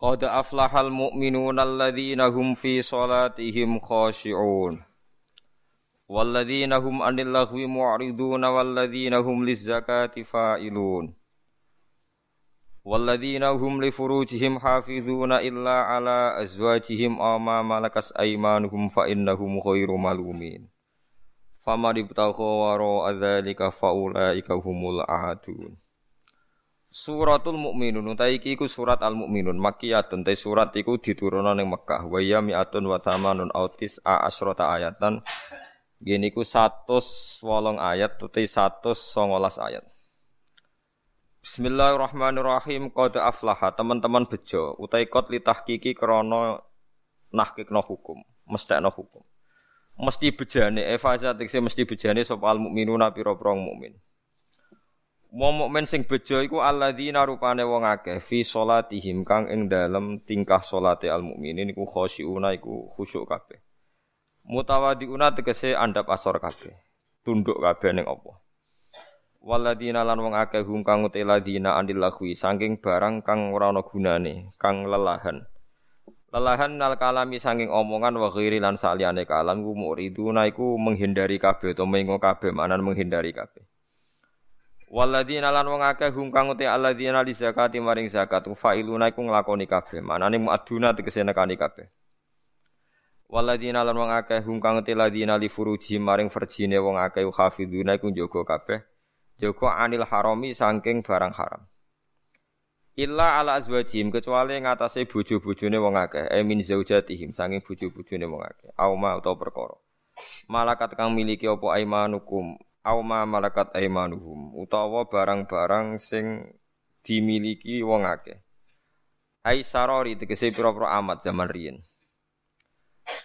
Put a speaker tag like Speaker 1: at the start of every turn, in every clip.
Speaker 1: Qad aflahal mu'minuna alladzina hum fi salatihim khashi'un. Walladzina hum 'anil lahwi mu'ridun walladzina hum lizzakati fa'ilun. Walladzina hum li furujihim hafizuna illa ala azwajihim aw ma malakas aymanuhum fa innahum ghairu malumin. Faman ibtagha wara dzalika faulaika humul ahadun. Suratul Mukminun utawi iki iku surat Al Mukminun makkiyatun te surat iku diturunno ning Mekah wa ya mi'atun wa thamanun autis a asrota ayatan. Gini ku 108 ayat tuti 119 ayat. Bismillahirrahmanirrahim qad aflaha. Teman-teman bejo utai qad litahqiqi krana nahkikno hukum mestekno hukum. Mesti bejane efaza tekse mesti bejane sapa al mukminuna pira-pira mukmin Wong mukmin sing bejo iku alladzina rupane wong akeh fi salatihim kang ing dalem tingkah salate al mukminin iku khosyiuna iku khusyuk kabeh. Mutawadiuna tegese andap asor kabeh. Tunduk kabeh ning apa. Waladina lan wong akeh hum kang uti ladina andil lahwi saking barang kang ora ana gunane, kang lelahan. Lelahan nal kalami saking omongan wa ghairi lan saliyane kalam ku muriduna iku menghindari kabeh utawa mengo kabeh manan menghindari kabeh. Waladina lan wong akeh hum kang uti alladzina li zakati maring zakat failuna iku nglakoni kabeh. Manane muaduna tegese nekani kabeh. Waladina lan wong akeh hum kang uti ladina li furuji maring verjine wong akeh hafizuna iku njaga kabeh. Jaga anil harami saking barang haram. Illa ala azwajim kecuali ngatasé bojo-bojone wong akeh, e min zaujatihim saking bojo-bojone wong akeh. Auma utawa perkara. Malakat kang miliki apa aimanukum auma malakat aimanuhum utawa barang-barang sing dimiliki wong akeh. Ai sarori tegese pira-pira amat zaman riyin.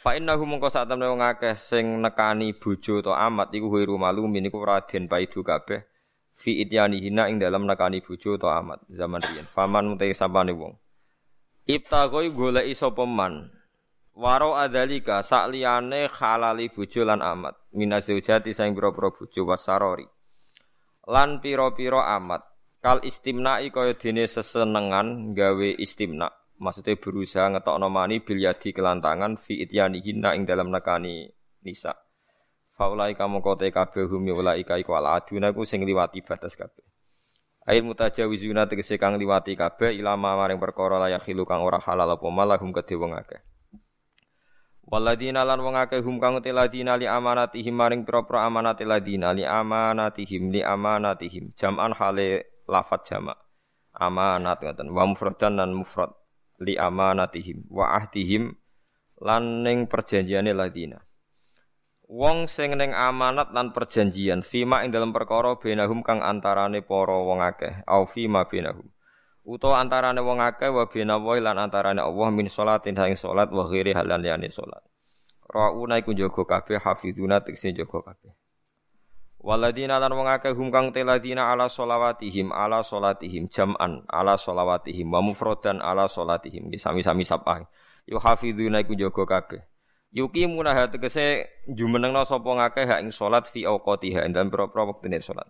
Speaker 1: Fa innahu mongko sak temne wong akeh sing nekani bojo to amat iku wiru malumin iku raden paidu kabeh fi hina ing dalam nekani bojo to amat zaman riyin. Faman mutai sapane wong. Ibtagoi goleki sapa man Waro adalika sakliyane halali bojo lan amat minazaujati saing pira-pira bojo wasarori. Lan pira-pira amat kal istimna'i kaya dene sesenengan gawe istimna. Maksudnya berusaha ngetokno mani bil yadi kelantangan fi hina ing dalam nekani nisa. Faulai kamu kote kabeh hum ulai kai kual aduna ku sing liwati batas kabeh. Air mutajawizuna tegese kang liwati kabeh ilama maring perkara layak hilu kang ora halal apa malah hum kedhe wong akeh. Waladina lan wong akeh hum kang ladina li amanatihim maring pira-pira amanate ladina li amanatihim li amanatihim. Jam'an hale lafat jama' amanat ngoten. Wa mufradan lan mufrad li amanatihim. Wa ahdihim lan ning perjanjiane ladina. Wong sing ning amanat lan perjanjian fima ing dalam perkara benahum kang antarane para wong akeh au fima benahum utawa antarane wong akeh wa bina wa lan antarane Allah min salatin ing salat wa ghairi halan liyane salat. Rauna iku jaga kabeh hafizuna tekse jaga kabeh. Waladina lan wong akeh hum kang teladina ala solawatihim ala solatihim jam'an ala solawatihim wa mufradan ala solatihim sami-sami sabah. Yu hafizuna iku jaga kabeh. Yuki munah tegese jumenengna sapa ngakeh hak ing salat fi auqatiha dalam pira-pira wektune salat.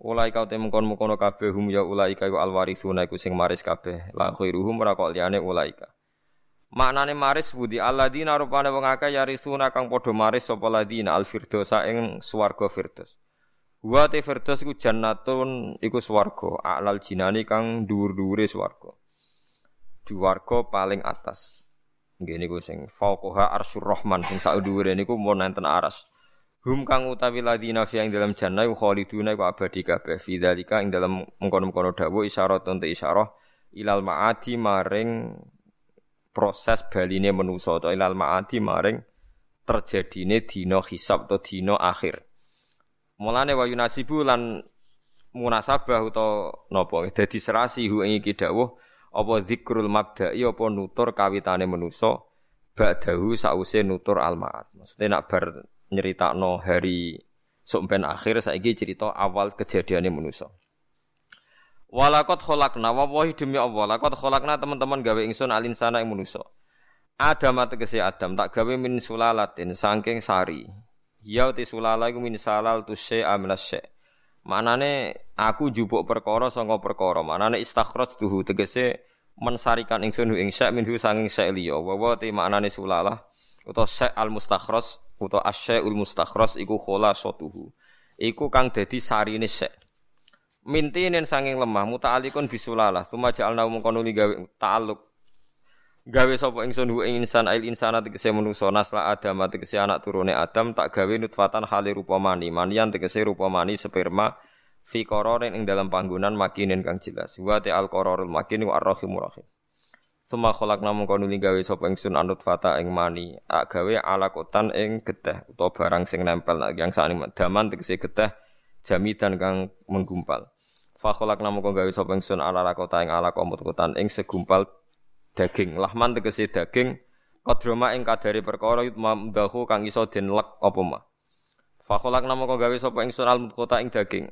Speaker 1: Ulai kau temu kon mukono kabeh hum ya ulai kau alwarisuna iku sing maris kabeh. La khairuhum ora kok liyane ulai ka. Maknane maris budi alladzina rupane wong akeh yarisuna kang padha maris sapa ladina al ing swarga firdos. Wa te firdos iku jannatun iku swarga, alal jinani kang dhuwur-dhuwure swarga. Swarga paling atas. Nggih niku sing fauqaha arsyur rahman sing sak dhuwure niku mun enten aras. Hum kang utawi ladina fi ing dalam jannah khaliduna iku abadi kabeh fi dzalika ing dalam mengkono-mengkono dawuh isyarat te isyarah ilal maadi maring proses baline manusa atau ilal maadi maring terjadine dina hisab atau dina akhir. Mulane wa yunasibu lan munasabah utawa napa dadi serasi hu ing iki dawuh Apa zikrul mabda'i apa nutur kawitane manusa ba'dahu sause nutur al-ma'ad. Maksudnya nak bar nyeritakno hari sok ben akhir saiki cerita awal kejadiane manusa. Walakot kholakna wawahi demi Allah Lakot kholakna teman-teman gawe ingsun alin sana ing manusa Adam tegese Adam tak gawe min sulalatin saking sari Ya ti sulala iku min salal tu syai' Manane aku jupuk perkara saka perkara. Manane istakhraj tuhu tegese mensarikan ingsun ing syai' minhu sanging syai' liya. Wa wa te maknane sulalah utawa syai' al mustakhraj utawa asyai'ul mustakhraj iku khulasatuhu. Iku kang dadi sarine syai'. Mintinin sanging lemah muta'alikun bisulalah. Suma ja'alna mungkon gawe ta'alluq gawe sapa ingsun hu ing insan ail insana tegese manusa nasla adam tegese anak turune adam tak gawe nutfatan hale rupa mani manian tegese rupa mani sperma fi qararin ing dalam panggonan makinin kang jelas wa ta al qararul makin wa arrahimur rahim Suma kholak namun kono gawe sapa ingsun anut fata ing mani. Tak gawe alakotan ing geteh utawa barang sing nempel. Yang sakni daman tegese geteh jamidan kang menggumpal. Fa namun kono gawe sapa ingsun ala lakota ing ala komut-kutan ing segumpal daging. Lahman tegese daging kodroma ing kadari perkara mamdahu kang iso den lek apa mah Fakolak nama kau gawe sapa ingsun al kota ing daging.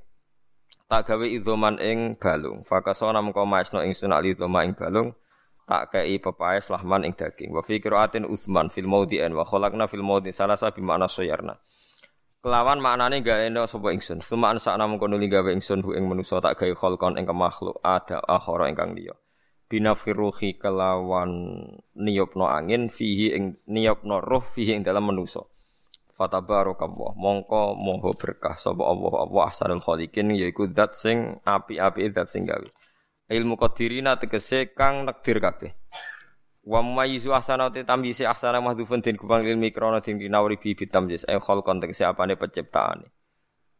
Speaker 1: Tak gawe izoman ing balung. Fakaso nama kau maesno ingsun al izoma ing balung tak kei pepaes lahman ing daging. Wa fi qiraatin usman fil maudhi'an wa khalaqna fil maudhi salasa bi makna soyarna kelawan maknane gawe eno sapa ingsun. Sumaan sak namung kono gawe ingsun hu ing manusa tak gawe kholkon ing makhluk ada akhara ingkang liya. Binafiruhi kelawan niyopno angin fihi ing niyopno roh fihi ing dalam manusa. Fatabarakallah mongko moho berkah sapa Allah. Allah ahsanul khaliqin yaiku zat sing api-api zat sing gawe ilmu qadirina tegese kang nekdir kabeh wa mayyizu ahsanati tamyisi ahsana mahdhufun din kubang ilmi krana din kinawri bi bitamyiz ay khalqan tegese apane penciptaane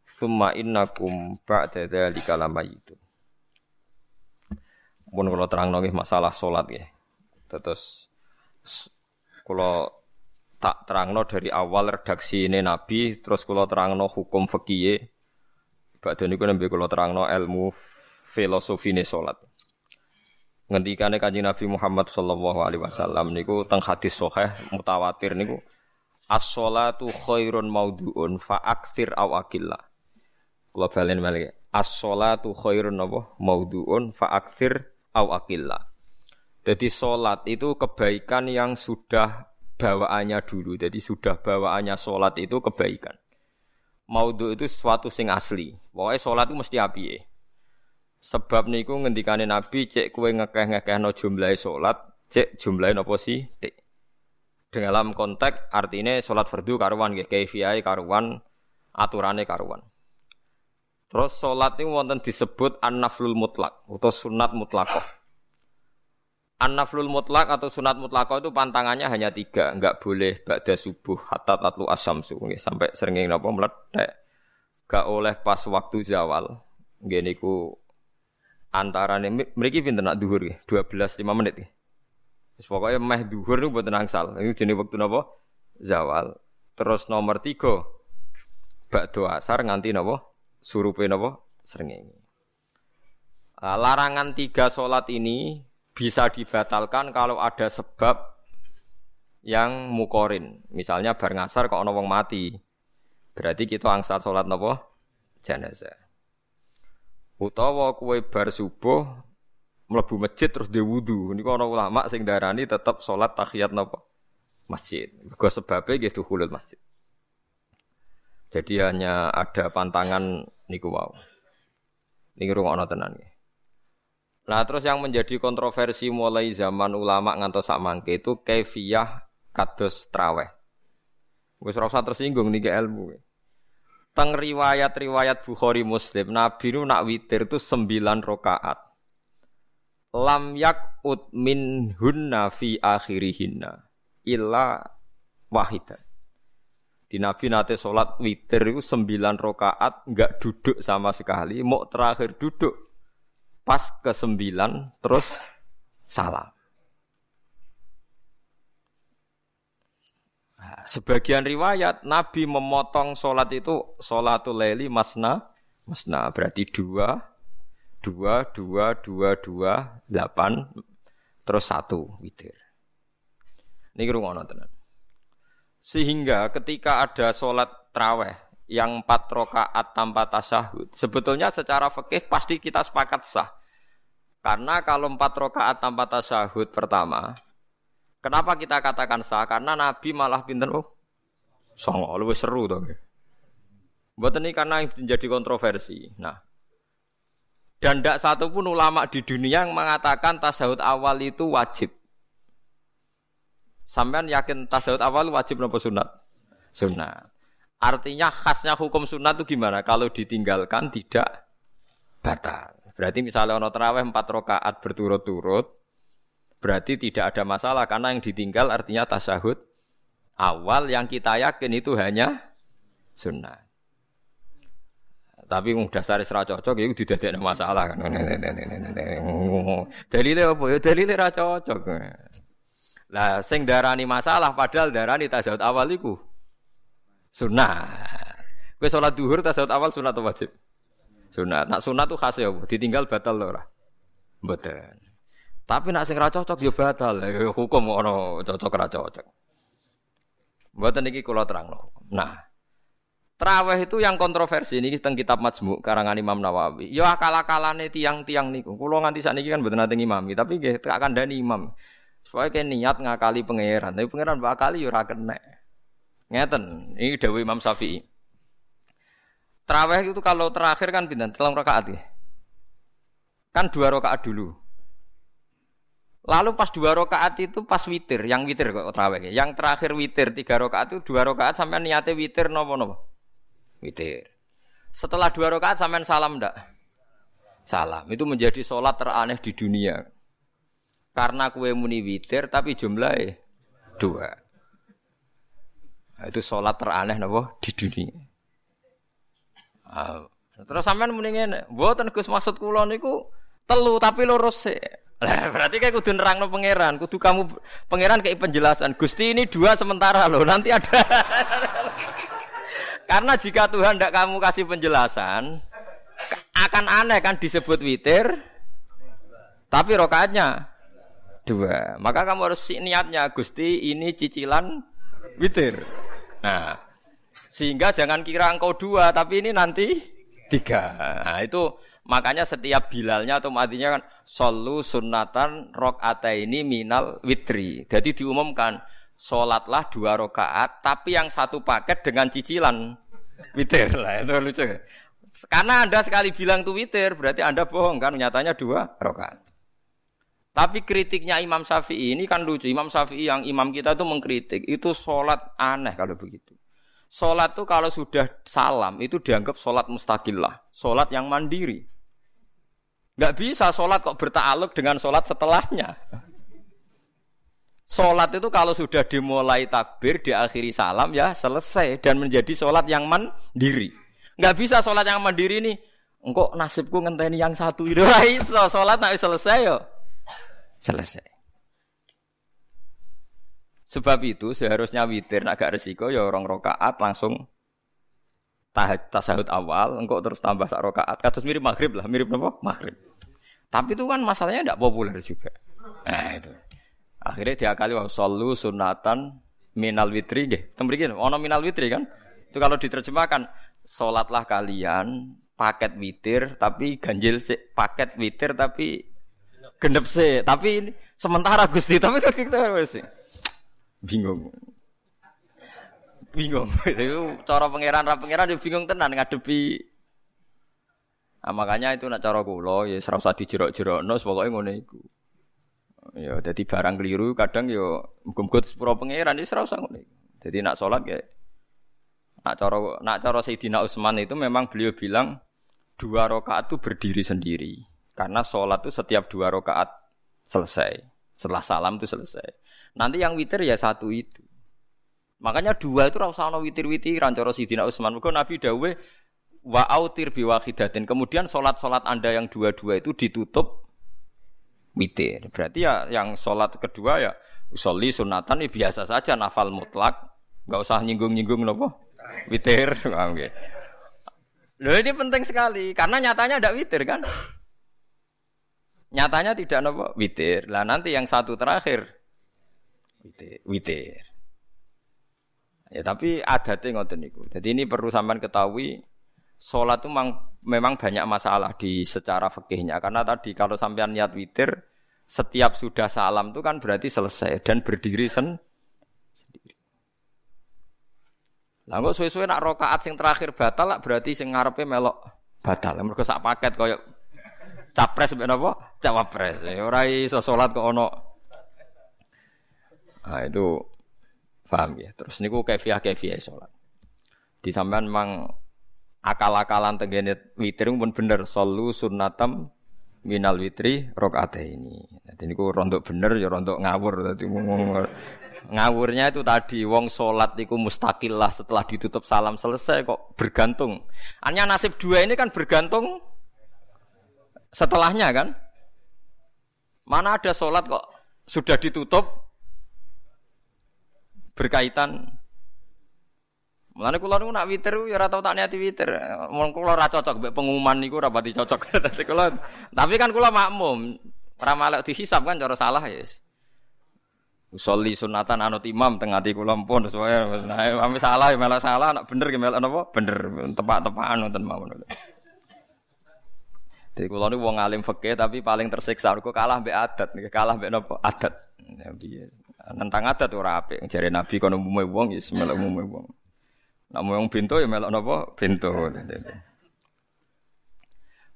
Speaker 1: summa innakum ba'da dzalika lamayitun pun kalau terang nongih masalah sholat ya. Terus kalau tak terangno dari awal redaksi ini Nabi, terus kalau terangno hukum fikih. Badhe niku nembe kalau terangno ilmu filosofi ini sholat. Ngendikane Kanjeng Nabi Muhammad sallallahu alaihi wasallam niku teng hadis sahih mutawatir niku as-sholatu khairun maudhu'un fa aktsir aw akilla. Kula balen malih. As-sholatu khairun apa? Maudhu'un fa aktsir au akilla. Jadi sholat itu kebaikan yang sudah bawaannya dulu. Jadi sudah bawaannya sholat itu kebaikan. Maudhu itu sesuatu sing asli. Pokoknya sholat itu mesti api. Sebab niku ngendikane Nabi cek kue ngekeh-ngekeh no jumlah sholat, cek jumlahin apa sih? Cek. Dalam konteks artinya sholat fardu karuan, kayak karuan, aturannya karuan. Terus sholat ini wonten disebut an-naflul mutlak atau sunat mutlakoh. An-naflul mutlak atau sunat mutlakoh itu pantangannya hanya tiga, enggak boleh ba'da subuh hatta tatlu asamsu sampai sering napa meledak. Enggak oleh pas waktu zawal. Nggih niku antarane mriki pinten nak dhuwur nggih? 12 5 menit nggih. Wis pokoke meh dhuwur niku mboten. Ini jenenge wektu napa? Zawal. Terus nomor tiga ba'da asar nganti napa? surupe napa srengenge. Larangan tiga sholat ini bisa dibatalkan kalau ada sebab yang mukorin. Misalnya bar ngasar kok ono wong mati. Berarti kita angsal sholat napa? Jenazah. Utawa kue bar subuh mlebu masjid terus dia wudu. Niku ana ulama sing darani tetap sholat tahiyat napa? Masjid. Mergo sebabe nggih dukhulul masjid. Jadi hanya ada pantangan niku wow. Niki rungokno tenan nggih. Nah terus yang menjadi kontroversi mulai zaman ulama ngantos sak mangke itu kaifiyah kados traweh. Wis ora usah tersinggung niki ilmu. Teng riwayat-riwayat Bukhari Muslim, Nabi nu nak witir itu sembilan rakaat. Lam yakut min hunna fi akhirihinna illa wahidan. Di Nabi nate sholat witir itu sembilan rokaat nggak duduk sama sekali, mau terakhir duduk pas ke sembilan terus salam. Sebagian riwayat Nabi memotong sholat itu sholatul leli masna masna berarti dua dua dua dua dua delapan terus satu witir. Ini ngono tenan. Sehingga ketika ada sholat traweh yang empat rokaat tanpa tasyahud, sebetulnya secara fikih pasti kita sepakat sah. Karena kalau empat rokaat tanpa tasyahud pertama, kenapa kita katakan sah? Karena Nabi malah pinter oh, songo, lebih seru dong. Buat ini karena menjadi kontroversi. Nah, dan tidak satu pun ulama di dunia yang mengatakan tasawuf awal itu wajib. Sampean yakin tasawuf awal wajib nopo sunat? Sunat. Artinya khasnya hukum sunat itu gimana? Kalau ditinggalkan tidak batal. Berarti misalnya ono terawih empat rakaat berturut-turut, berarti tidak ada masalah karena yang ditinggal artinya tasahud awal yang kita yakin itu hanya sunnah. Tapi udah dasar ra cocok itu tidak ada masalah kan. Dalile apa ya dalile ra cocok. Lah sing darani masalah padahal darani tasawuf awal iku sunnah. Kowe salat duhur tasawuf awal sunat atau wajib? Sunat. Nak sunat tuh khas ya, ditinggal batal lho ora. Mboten. Tapi nak sing ra cocok ya batal. Hukum ono cocok ra cocok. Mboten iki kula terangno. Nah, Traweh itu yang kontroversi ini tentang kitab Majmu karangan Imam Nawawi. Ya akal-akalane tiang-tiang niku. Kulo nganti sakniki kan mboten nate ngimami, tapi nggih tak kandhani imam. Supaya kayak niat ngakali pangeran, tapi pangeran bakali ya ora kena. Ngeten, ini dawuh Imam Syafi'i. Traweh itu kalau terakhir kan pindah telung rakaat ya. Kan dua rakaat dulu. Lalu pas dua rakaat itu pas witir, yang witir kok traweh. Yang terakhir witir tiga rakaat itu dua rakaat sampai niatnya witir nopo nopo. Witir. Setelah dua rakaat sampai salam ndak? Salam. Itu menjadi sholat teraneh di dunia. Karena kue muni witir tapi jumlahnya dua. Nah, itu sholat teraneh nabo di dunia. Nah, terus sampean ngene, mboten Gus maksud kula niku telu tapi lurus sih. Lah berarti kayak kudu nerangno pangeran, kudu kamu pangeran kayak penjelasan. Gusti ini dua sementara loh, nanti ada. Karena jika Tuhan tidak kamu kasih penjelasan, akan aneh kan disebut witir, tapi rokaatnya dua. Maka kamu harus niatnya Gusti ini cicilan witir. Nah, sehingga jangan kira engkau dua, tapi ini nanti tiga. Nah, itu makanya setiap bilalnya atau matinya kan solu sunatan rok ini minal witri. Jadi diumumkan sholatlah dua rokaat, tapi yang satu paket dengan cicilan witir lah itu lucu. Karena anda sekali bilang tuh witir, berarti anda bohong kan? Nyatanya dua rokaat. Tapi kritiknya Imam Syafi'i ini kan lucu. Imam Syafi'i yang imam kita itu mengkritik. Itu sholat aneh kalau begitu. Sholat itu kalau sudah salam itu dianggap sholat mustakillah. Sholat yang mandiri. Gak bisa sholat kok bertakluk dengan sholat setelahnya. Sholat itu kalau sudah dimulai takbir, diakhiri salam ya selesai. Dan menjadi sholat yang mandiri. Gak bisa sholat yang mandiri ini. Engkau nasibku ngenteni yang satu itu. Iso sholat nak selesai yo. Selesai. Sebab itu seharusnya witir nak gak resiko ya orang rokaat langsung tasahud awal, engkau terus tambah sak rokaat. Kados mirip maghrib lah, mirip apa? Maghrib. Tapi itu kan masalahnya tidak populer juga. Nah itu. Akhirnya diakali wa sallu sunatan minal witri nggih. Tembriki ono minal witri kan? Itu kalau diterjemahkan salatlah kalian paket witir tapi ganjil sih paket witir tapi genep sih. Tapi ini sementara Gusti, tapi kita sih. Bingung. Bingung. Itu cara pangeran ra pangeran yo bingung tenan ngadepi Nah, makanya itu nak cara kula ya usah dijerok-jerokno pokoke ngono iku. Ya dadi barang keliru kadang yo muga-muga sepuro pangeran ya usah ngono iku. Dadi nak salat ya nak cara nak cara Sayyidina Utsman itu memang beliau bilang dua rakaat itu berdiri sendiri. Karena sholat itu setiap dua rakaat selesai. Setelah salam itu selesai. Nanti yang witir ya satu itu. Makanya dua itu rasa ono witir-witiran cara Sidina Utsman. Mergo Nabi dawe wa autir biwahidatin. Kemudian sholat-sholat Anda yang dua-dua itu ditutup witir. Berarti ya yang sholat kedua ya soli sunatan ya biasa saja nafal mutlak. Gak usah nyinggung-nyinggung nopo witir. Loh ini penting sekali karena nyatanya ada witir kan. Nyatanya tidak nopo witir. Lah nanti yang satu terakhir witir. witir. Ya tapi adatnya ngoten niku. Jadi ini perlu sampean ketahui sholat itu memang, banyak masalah di secara fikihnya karena tadi kalau sampean niat witir setiap sudah salam itu kan berarti selesai dan berdiri sen sendiri. Lah kok suwe-suwe nak rokaat sing terakhir batal lah berarti sing ngarepe melok batal. Mergo sak paket koyo capres mbek napa? Cawapres. Ya, ora iso kok ono. Nah, itu paham ya. Terus niku kefiah kefiah salat. Di sampean memang akal-akalan tenggene witir pun bener solu sunnatam minal witri rokaat ini. Jadi niku rontok bener ya rontok ngawur. Jadi ngawurnya itu tadi wong sholat niku mustakil lah setelah ditutup salam selesai kok bergantung. Hanya nasib dua ini kan bergantung setelahnya kan? Mana ada sholat kok sudah ditutup berkaitan Mulane kula niku nak witir ya ora tau tak niati witir. Mun kula ora cocok mbek pengumuman niku ora pati cocok. Dadi kula tapi kan kula makmum. Ora malek dihisab kan cara salah ya. Yes. Usolli sunatan anut imam tengah ati kula pun sesuai. Nah, salah ya malah salah, nak bener ya malah napa? Bener, tepak-tepakan wonten mawon. Jadi kalau ini wong alim fakih tapi paling tersiksa. Kau kalah be adat, kalah be nopo adat. Ya, Nentang adat ora apik. Jare Nabi kono umume wong ya melok umume wong. Nak wong pintu ya melok nopo pintu.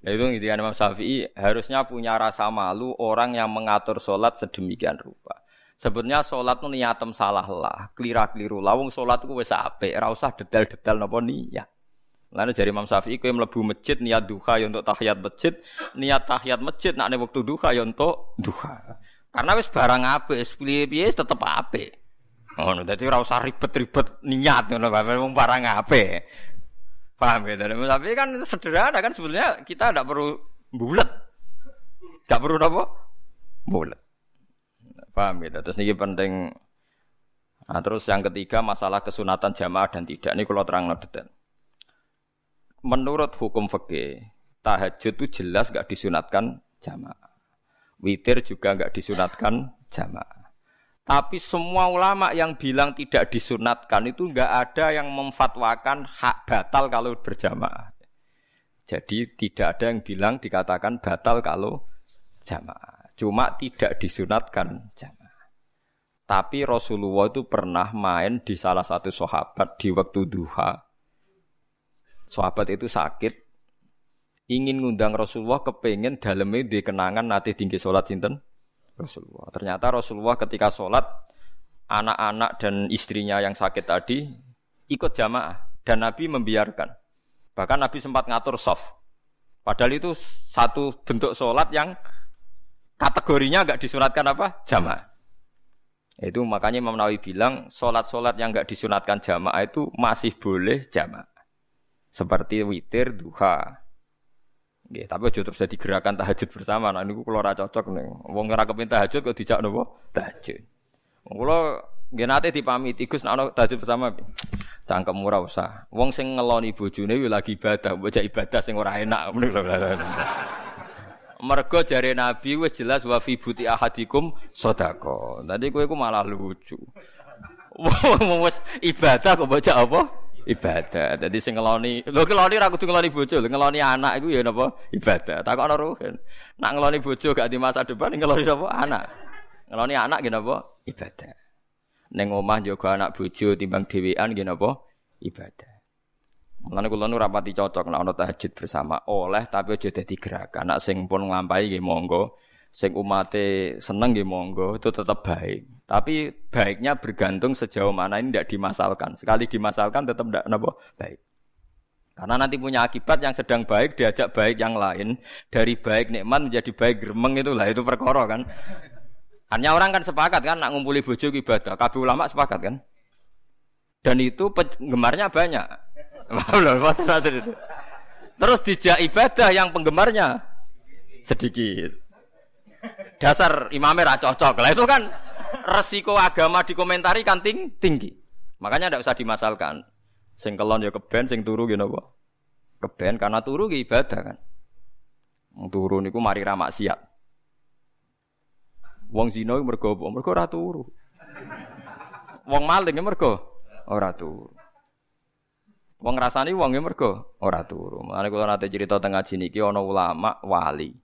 Speaker 1: Nah itu intinya Imam Syafi'i harusnya punya rasa malu orang yang mengatur sholat sedemikian rupa. Sebetulnya sholat itu niatem salah lah, kelira keliru. Lawung sholat itu wes ape, rasa detail-detail nopo niat. Lalu dari Imam Syafi'i kowe mlebu masjid niat duha ya untuk tahiyat masjid, niat tahiyat masjid nak waktu duha ya untuk duha. Karena wis barang apik, wis piye-piye tetep apik. Ngono, dadi ora usah ribet-ribet niat ngono, wong barang apik. Paham ya? Tapi kan sederhana kan sebenarnya kita tidak perlu bulat. Tidak perlu apa? Bulat. Paham ya? Terus ini penting. Nah, terus yang ketiga masalah kesunatan jamaah dan tidak. Ini kalau terang detail menurut hukum fikih tahajud itu jelas gak disunatkan jamaah. Witir juga gak disunatkan jamaah. Tapi semua ulama yang bilang tidak disunatkan itu nggak ada yang memfatwakan hak batal kalau berjamaah. Jadi tidak ada yang bilang dikatakan batal kalau jamaah. Cuma tidak disunatkan jamaah. Tapi Rasulullah itu pernah main di salah satu sahabat di waktu duha sahabat itu sakit ingin ngundang Rasulullah kepengen dalamnya di kenangan nanti tinggi sholat sinten Rasulullah. Ternyata Rasulullah ketika sholat anak-anak dan istrinya yang sakit tadi ikut jamaah dan Nabi membiarkan. Bahkan Nabi sempat ngatur soft. Padahal itu satu bentuk sholat yang kategorinya nggak disunatkan apa jamaah. Itu makanya Imam Nawawi bilang sholat-sholat yang nggak disunatkan jamaah itu masih boleh jamaah seperti witir duha. Nggih, tapi aja terus jadi gerakan tahajud bersama. Nah niku kula ora cocok nih. Wong ora kepin tahajud kok dijak napa? Tahajud. Wong kula nggih nate dipamiti Gus tahajud bersama. Cangkem ora usah. Wong sing ngeloni bojone lagi ibadah, mbok ibadah sing ora enak. Mergo jare Nabi wis jelas wa fi buti ahadikum sedekah. Tadi kowe iku malah lucu. Wong wis ibadah kok baca apa? Ibadah. Jadi sing ngeloni, lho ngeloni ra kudu ngeloni bojo, ngeloni anak iku ya napa? Ibadah. Takok ana ruhen. Nak ngeloni bojo gak di masa depan ngeloni napa? Anak. Ngeloni anak nggih napa? Ibadah. Ning omah jaga anak bojo timbang dhewean nggih napa? Ibadah. Mulane kula nu rapati cocok nek ana tahajud bersama oleh tapi aja dadi gerakan. Nak sing pun nglampahi nggih monggo. Sing umate seneng nggih monggo, itu tetap baik. Tapi baiknya bergantung sejauh mana ini tidak dimasalkan. Sekali dimasalkan tetap tidak napa baik. Karena nanti punya akibat yang sedang baik diajak baik yang lain dari baik nikmat menjadi baik gremeng itulah itu perkara kan. Hanya orang kan sepakat kan nak ngumpuli bojo ibadah. Kabeh ulama sepakat kan. Dan itu penggemarnya banyak. Terus dijak ibadah yang penggemarnya sedikit. Dasar imamnya cocok lah itu kan resiko agama dikomentari kan ting tinggi. Makanya tidak usah dimasalkan. Sing kelon ya keben, sing turu gitu apa? Keben karena turu ya ibadah kan. Turu niku mari ra maksiat. Wong iku mergo apa? Mergo turu. Wong maling mergo ora turu. Wong ngrasani wong ya mergo ora turu. Mulane kula nate cerita teng ngaji niki ana ulama wali.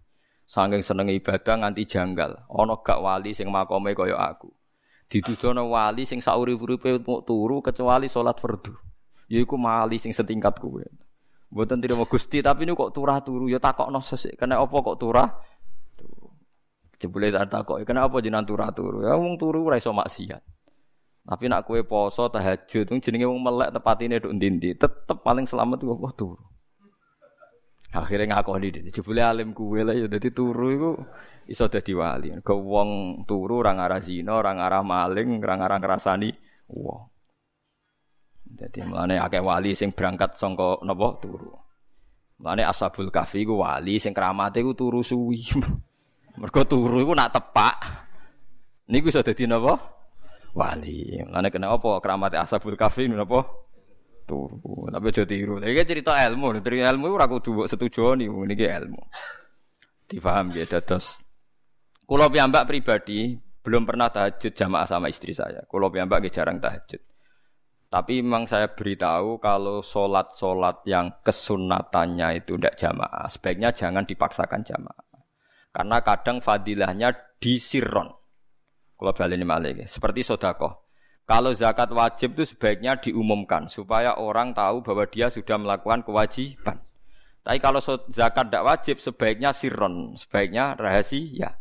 Speaker 1: Saking senenge ibadah nganti janggal. Ana gak wali sing makome kaya aku. Didudono wali sing saurip-uripe turu kecuali salat fardu. Yaiku wali sing setingkat kuwe. Mboten tidak mau Gusti, tapi ini kok turah turu ya takokno sesik. Kena apa kok turah? Jebule tak takok, kena apa jenengan turah turu? Ya wong turu ora iso maksiat. Tapi nak kue poso tahajud, jenenge wong melek tepatine nduk ndi tetep paling selamat apa turu. Akhirnya ngakoni dene. Jebule alim kuwe lah ya dadi turu iku iso dadi wali. Ke wong turu ora ngarah zina, ora ngarah maling, ora ngarah ngrasani wong. Jadi mulane akeh wali sing berangkat sangka napa turu. Mulane Ashabul Kahfi ku wali sing keramate ku turu suwi. Mergo turu iku nak tepak. Niku iso dadi napa? Wali. Mulane kena apa keramate Ashabul Kahfi napa? Turu. Tapi aja tiru. Iki cerita ilmu, dari ilmu ora kudu setuju niku niki ilmu. Difaham ya dados Kulo piyambak pribadi belum pernah tahajud jamaah sama istri saya. Kulo piyambak jarang tahajud. Tapi memang saya beritahu kalau sholat-sholat yang kesunatannya itu tidak jamaah, sebaiknya jangan dipaksakan jamaah. Karena kadang fadilahnya disirron. Kalau balik ini malah seperti sodakoh. Kalau zakat wajib itu sebaiknya diumumkan supaya orang tahu bahwa dia sudah melakukan kewajiban. Tapi kalau zakat tidak wajib sebaiknya sirron, sebaiknya rahasia.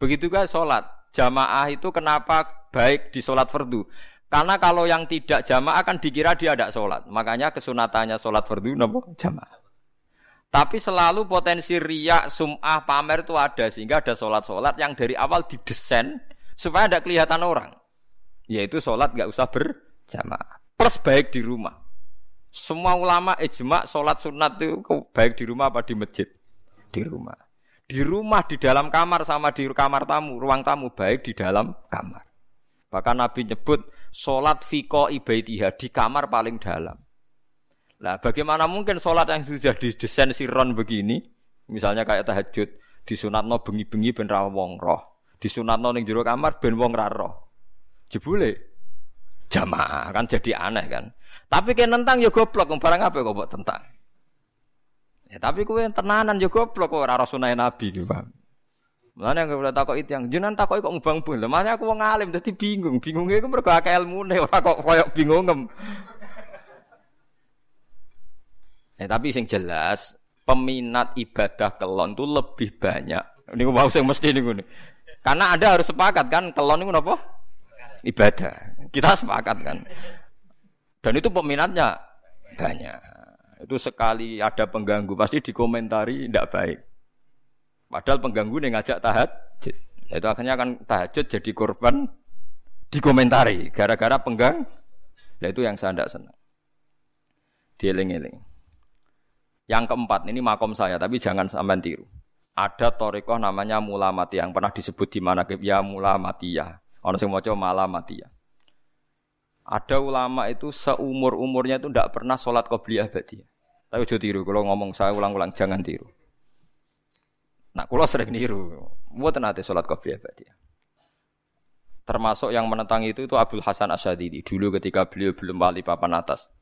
Speaker 1: Begitu juga sholat. Jamaah itu kenapa baik di sholat fardu? Karena kalau yang tidak jamaah akan dikira dia tidak sholat. Makanya kesunatannya sholat fardu nopo jamaah. Tapi selalu potensi riak, sum'ah, pamer itu ada. Sehingga ada sholat-sholat yang dari awal didesain supaya tidak kelihatan orang. Yaitu sholat nggak usah berjamaah. Plus baik di rumah. Semua ulama ijma sholat sunat itu baik di rumah apa di masjid? Di rumah. Di rumah, di dalam kamar sama di kamar tamu, ruang tamu baik di dalam kamar. Bahkan Nabi nyebut sholat fiko ibaitiha di kamar paling dalam. Nah, bagaimana mungkin sholat yang sudah didesain siron begini, misalnya kayak tahajud, no bengi-bengi ben ra wong roh, no ning jero kamar ben wong roh. Jebule jamaah kan jadi aneh kan. Tapi kayak nentang ya goblok, barang apa kok buat tentang. Ya, tapi kue tenanan ya goblok kok ora sunai Nabi gitu, Bang. Mulane yang boleh takok itu yang jenengan takok kok ngubang pun. Lemahnya aku wong alim dadi bingung. Bingungnya iku mergo akeh ilmune ora kok koyok bingung. Eh tapi sing jelas peminat ibadah kelon itu lebih banyak. Ini mau sing mesti niku nih. Karena Anda harus sepakat kan kelon itu apa? Ibadah. Kita sepakat kan. Dan itu peminatnya banyak. Itu sekali ada pengganggu pasti dikomentari tidak baik. Padahal pengganggu nih ngajak tahajud. Itu akhirnya akan tahajud jadi korban dikomentari gara-gara penggang. Nah itu yang saya tidak senang. Dieling-eling. Yang keempat ini makom saya tapi jangan sampai tiru. Ada torikoh namanya mulamati yang pernah disebut di mana ya mulamatiyah. Orang yang mau malamatiyah. Ada ulama itu seumur umurnya itu tidak pernah sholat qobliyah badiyah. Tapi jauh tiru. Kalau ngomong saya ulang-ulang jangan tiru. Nah, kalau sering niru, buat nanti sholat qobliyah dia. Termasuk yang menentang itu itu Abdul Hasan Asyadidi dulu ketika beliau belum wali papan atas.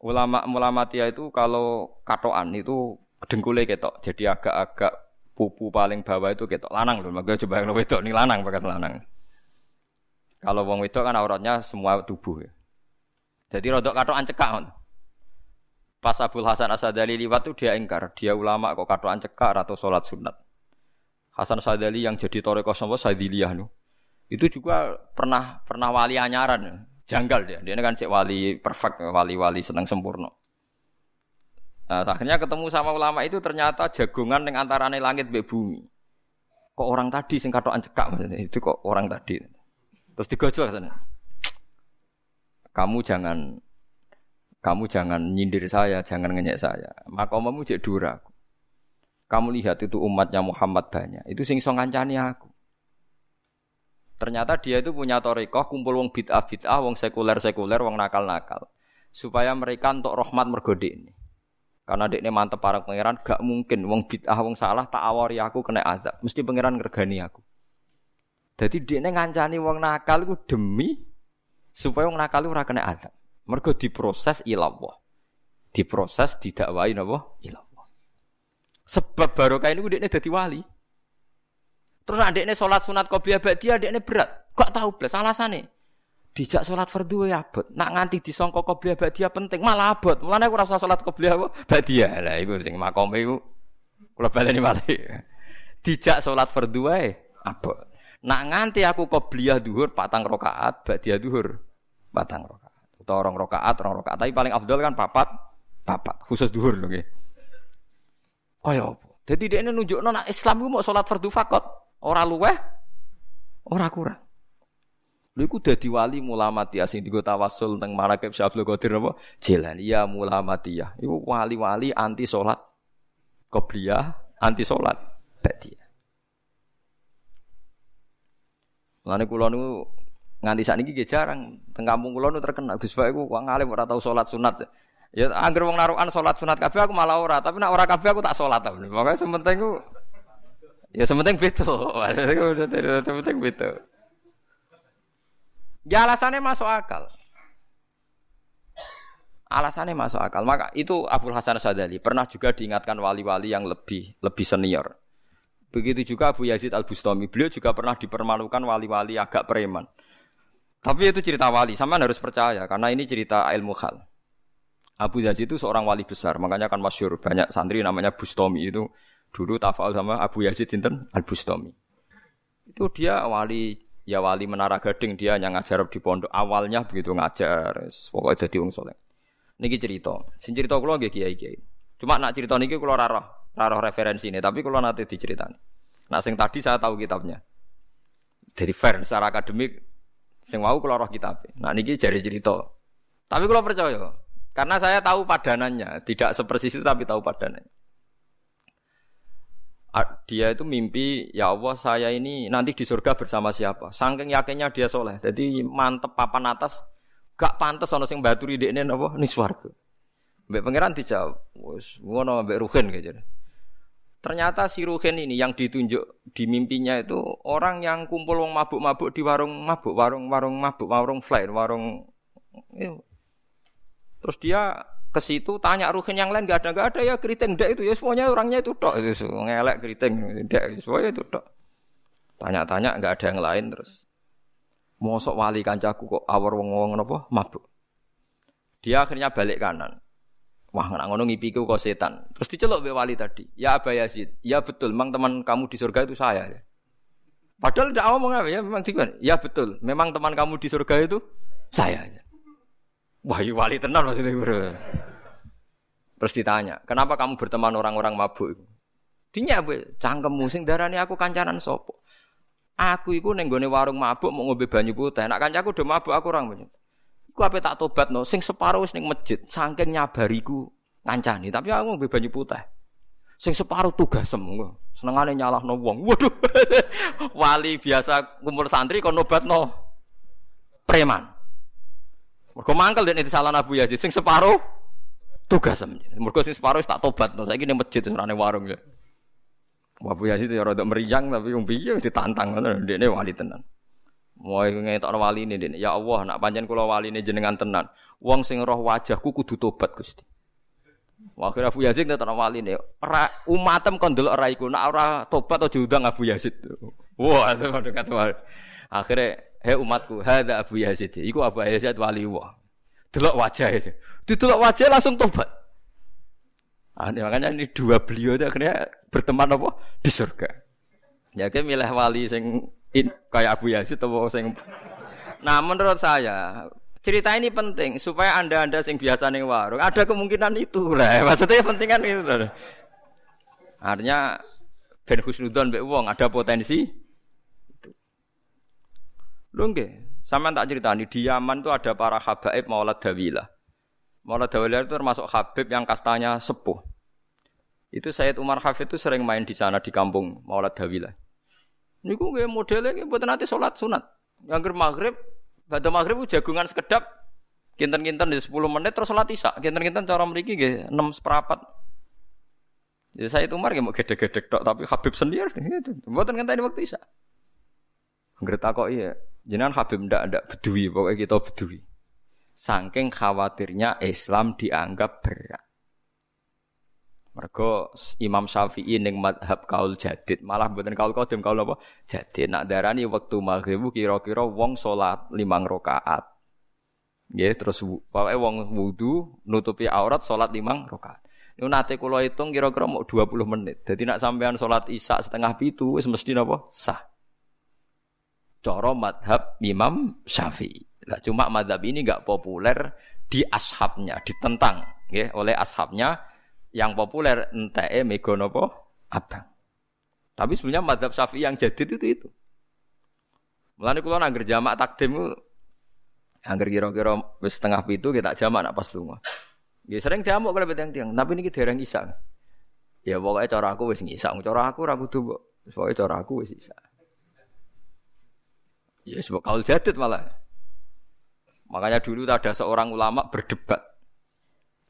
Speaker 1: Ulama ulama tia itu kalau katoan itu dengkulnya ketok, jadi agak-agak pupu paling bawah itu ketok lanang loh. Maka coba yang wedok ini lanang pakai lanang. Kalau wong wedok kan auratnya semua tubuh ya. Jadi rodok katoan cekak. Pas Abdul Hasan Asadali liwat tuh dia ingkar, dia ulama kok katoan cekar atau sholat sunat. Hasan Asadali yang jadi toreko sama Sadiliyah nu, itu juga pernah pernah wali anyaran, janggal dia. Dia kan cek wali perfect, wali-wali senang sempurna. Nah, akhirnya ketemu sama ulama itu ternyata jagungan yang antarane langit be bumi. Kok orang tadi sing katoan cekak maksudnya itu kok orang tadi. Terus digojol sana. Kamu jangan kamu jangan nyindir saya, jangan ngenyek saya. Maka omamu cek dura. Kamu lihat itu umatnya Muhammad banyak. Itu sing song ngancani aku. Ternyata dia itu punya torikoh, kumpul wong bid'ah bid'ah, wong sekuler sekuler, wong nakal nakal, supaya mereka untuk rahmat mergode ini. Karena dek ini mantep para pangeran, gak mungkin wong bid'ah wong salah tak awari aku kena azab. Mesti pangeran ngergani aku. Jadi dia ngancani wong nakal iku demi supaya wong nakal ora kena adab. Mergo diproses ilallah. Diproses didakwai napa? Ilallah. Sebab barokah ini dekne dadi wali. Terus adekne salat sunat qobliyah ba'diyah adekne berat. Gak tahu blas alasane. Dijak salat fardu ya abot. Nak nganti disangka qobliyah ba'diyah penting malah abot. Mulane aku ora usah salat qobliyah apa ba'diyah. Lah iku sing makome iku kula baleni malih. Dijak salat fardu wae abot. Nak nganti aku qobliyah dhuwur patang rakaat ba'diyah dhuwur patang rakaat. Utawa rong rakaat, rong rakaat. Tapi paling afdal kan papat, papat. Khusus dhuwur lho nggih. Kaya apa? Jadi dia ini nunjuk nona Islam itu mau sholat fardu fakot, orang luweh, orang kurang. Lha iku dadi wali mulamatiyah sing digo tawasul teng Marakib Syabdul Qadir apa? Jilan ya mulamatiyah. Iku wali-wali anti salat qobliyah, anti salat ba'diyah. Lane kula niku nganti sakniki nggih jarang teng kampung kula niku terkenal Gus Pak iku wong alim ora tau salat sunat. Ya anggere wong narukan salat sunat kabeh aku malah ora, tapi nek ora kabeh aku tak salat ta. Pokoke sementing ku ya sementing beda. Sementing beda. Ya alasannya masuk akal. Alasannya masuk akal. Maka itu Abdul Hasan Sadali pernah juga diingatkan wali-wali yang lebih lebih senior. Begitu juga Abu Yazid Al Bustami. Beliau juga pernah dipermalukan wali-wali agak preman. Tapi itu cerita wali. Sama harus percaya karena ini cerita ilmu hal. Abu Yazid itu seorang wali besar, makanya kan masyur banyak santri namanya Bustami itu dulu tafal sama Abu Yazid Sinten Al Bustami. Itu dia wali ya wali menara gading dia yang ngajar di pondok awalnya begitu ngajar pokoknya jadi wong soleh niki cerita sing cerita kulo nggih kiai kiai cuma nak cerita niki kulo raro raro referensi ini tapi kulo nanti diceritani. Nah sing tadi saya tahu kitabnya. Dari fair secara akademik sing mau kulo roh kitab nah niki jadi cerita. Tapi kulo percaya karena saya tahu padanannya. Tidak sepersis itu tapi tahu padanannya. Dia itu mimpi ya Allah saya ini nanti di surga bersama siapa? Saking yakinnya dia soleh. Jadi mantep papan atas gak pantas ono sing baturi dekne napa? Ning swarga. Mbek pangeran dijawab wis ngono mbek ruhin gitu ternyata si ruhin ini yang ditunjuk di mimpinya itu orang yang kumpul wong mabuk-mabuk di warung mabuk warung warung mabuk warung fly warung. Eh. terus dia ke situ tanya ruhin yang lain gak ada gak ada ya keriting ndak itu ya semuanya orangnya itu tok. Itu ngelek keriting ndak semuanya itu tok. Tanya-tanya nggak ada yang lain terus mosok wali kancaku kok awar wong-wong napa mabuk. Dia akhirnya balik kanan wah nggak ngono ngipiku kok setan terus diceluk be wali tadi ya Aba Yazid ya betul memang teman kamu di surga itu saya ya padahal tidak ngomong apa ya memang tiba ya betul memang teman kamu di surga itu saya ya. Wah, iya wali tenar maksudnya bro. Terus ditanya, kenapa kamu berteman orang-orang mabuk? Dinya bu, cangkemmu sing darani aku kancanan sopo. Aku iku neng warung mabuk mau ngombe banyu putih. Nak kancaku udah mabuk aku orang banyak. Iku apa tak tobat no? Sing separuh neng masjid, saking nyabariku kancani. Tapi aku ngombe banyu putih. Sing separuh tugas semua. Senengane nyalah no wong. Waduh, wali biasa kumpul santri kon nobat no preman. Mergo mangkel den salah Abu Yazid sing separuh tugas. Mergo sing separuh tak tobat no. Saiki ning masjid serane warung ya. Abu Yazid ya rada meriang tapi wong piye ditantang ngono dekne wali tenan. Mau ngetokno wali ini. Ya Allah, nak pancen kula wali ini jenengan tenan. Wong sing roh wajahku kudu tobat Gusti. Akhirnya Abu Yazid ngetokno wali. Ra umatem kon delok ora iku. Nak ora tobat atau diundang Abu Yazid. Wah, itu dekat wali. Akhirnya Hei umatku, hadza Abu Yazid. Iku Abu Yazid wali Allah. Delok wajah itu. Didelok wajah langsung tobat. Ah, makanya ini dua beliau itu akhirnya berteman apa di surga. Ya milih wali sing in, kayak Abu Yazid atau sing Nah, menurut saya cerita ini penting supaya anda-anda sing biasa nih warung ada kemungkinan itu lah. Maksudnya penting kan itu. Artinya Ben Husnudon Mbak Wong ada potensi Lho nggih, sampean tak ceritani di Yaman itu ada para habaib Maulad Dawilah. Maulad Dawilah itu termasuk habib yang kastanya sepuh. Itu Sayyid Umar Hafid itu sering main di sana di kampung Maulad Dawilah. Niku nggih modelnya nggih mboten nanti salat sunat. Yang maghrib, pada maghrib jagungan sekedap, kinten-kinten di 10 menit terus salat isya. Kinten-kinten cara mriki nggih 6 seperempat. Jadi saya Umar nggih mau gede-gede tok tapi Habib sendiri gitu. Mboten ngenteni waktu isya. Ngerti kok iya. Jenengan Habib ndak ndak bedui, pokoknya kita bedui. Saking khawatirnya Islam dianggap berat. Mergo Imam Syafi'i ning madhab kaul jadid, malah mboten kaul qadim kaul apa? Jadid. Nak darani wektu maghrib kira-kira wong salat limang rakaat. Nggih, terus pokoke wong wudu nutupi aurat salat limang rakaat. Niku nate kula hitung kira-kira mau 20 menit. Jadi nak sampean salat Isya setengah pitu wis mesti napa? Sah. Cara madhab Imam Syafi'i. Nah, cuma madhab ini nggak populer di ashabnya, ditentang ya, oleh ashabnya yang populer enteke mega napa abang. Tapi sebenarnya madhab Syafi'i yang jadi itu itu. Mulane kula nangger jamak takdim angger kira-kira setengah pitu kita jamak nak pas lunga. Ya sering jamak kalau tiang-tiang, tapi niki dereng isa. Ya pokoknya cara aku wis ngisa, cara aku kudu mbok. Pokoke cara aku wis isa. Ya sebab kaul jadid malah. Makanya dulu ada seorang ulama berdebat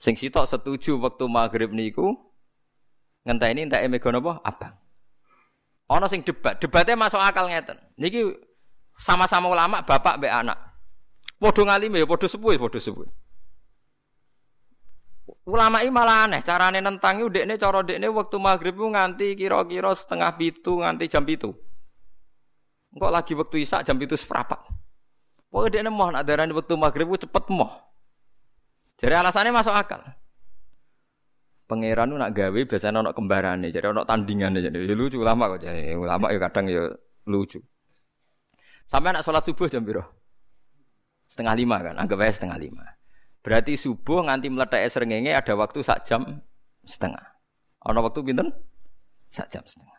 Speaker 1: Sing sitok setuju waktu maghrib niku ngenteni entek mega napa? Abang. Ana sing debat, debatnya masuk akal ngeten. Niki sama-sama ulama bapak mbek anak. Padha ngalime ya padha sepuh padha sepuh. Ulama ini malah aneh, carane nentang itu dekne cara dekne waktu maghrib nganti kira-kira setengah pitu nganti jam pitu. Engkau lagi waktu isak jam pitu seperempat. Pokoknya dekne mau nak darani waktu maghrib cepet mau. Jadi alasannya masuk akal. Pangeran nak gawe biasanya ono kembarane, jadi ono tandingan jadi ya lucu lama kok jadi ulama ya kadang ya lucu. Sampai anak sholat subuh jam biru setengah lima kan, anggap aja setengah lima. Berarti subuh nganti meletak serengenge ada waktu sak jam setengah. Ono waktu pinten? Sak jam setengah.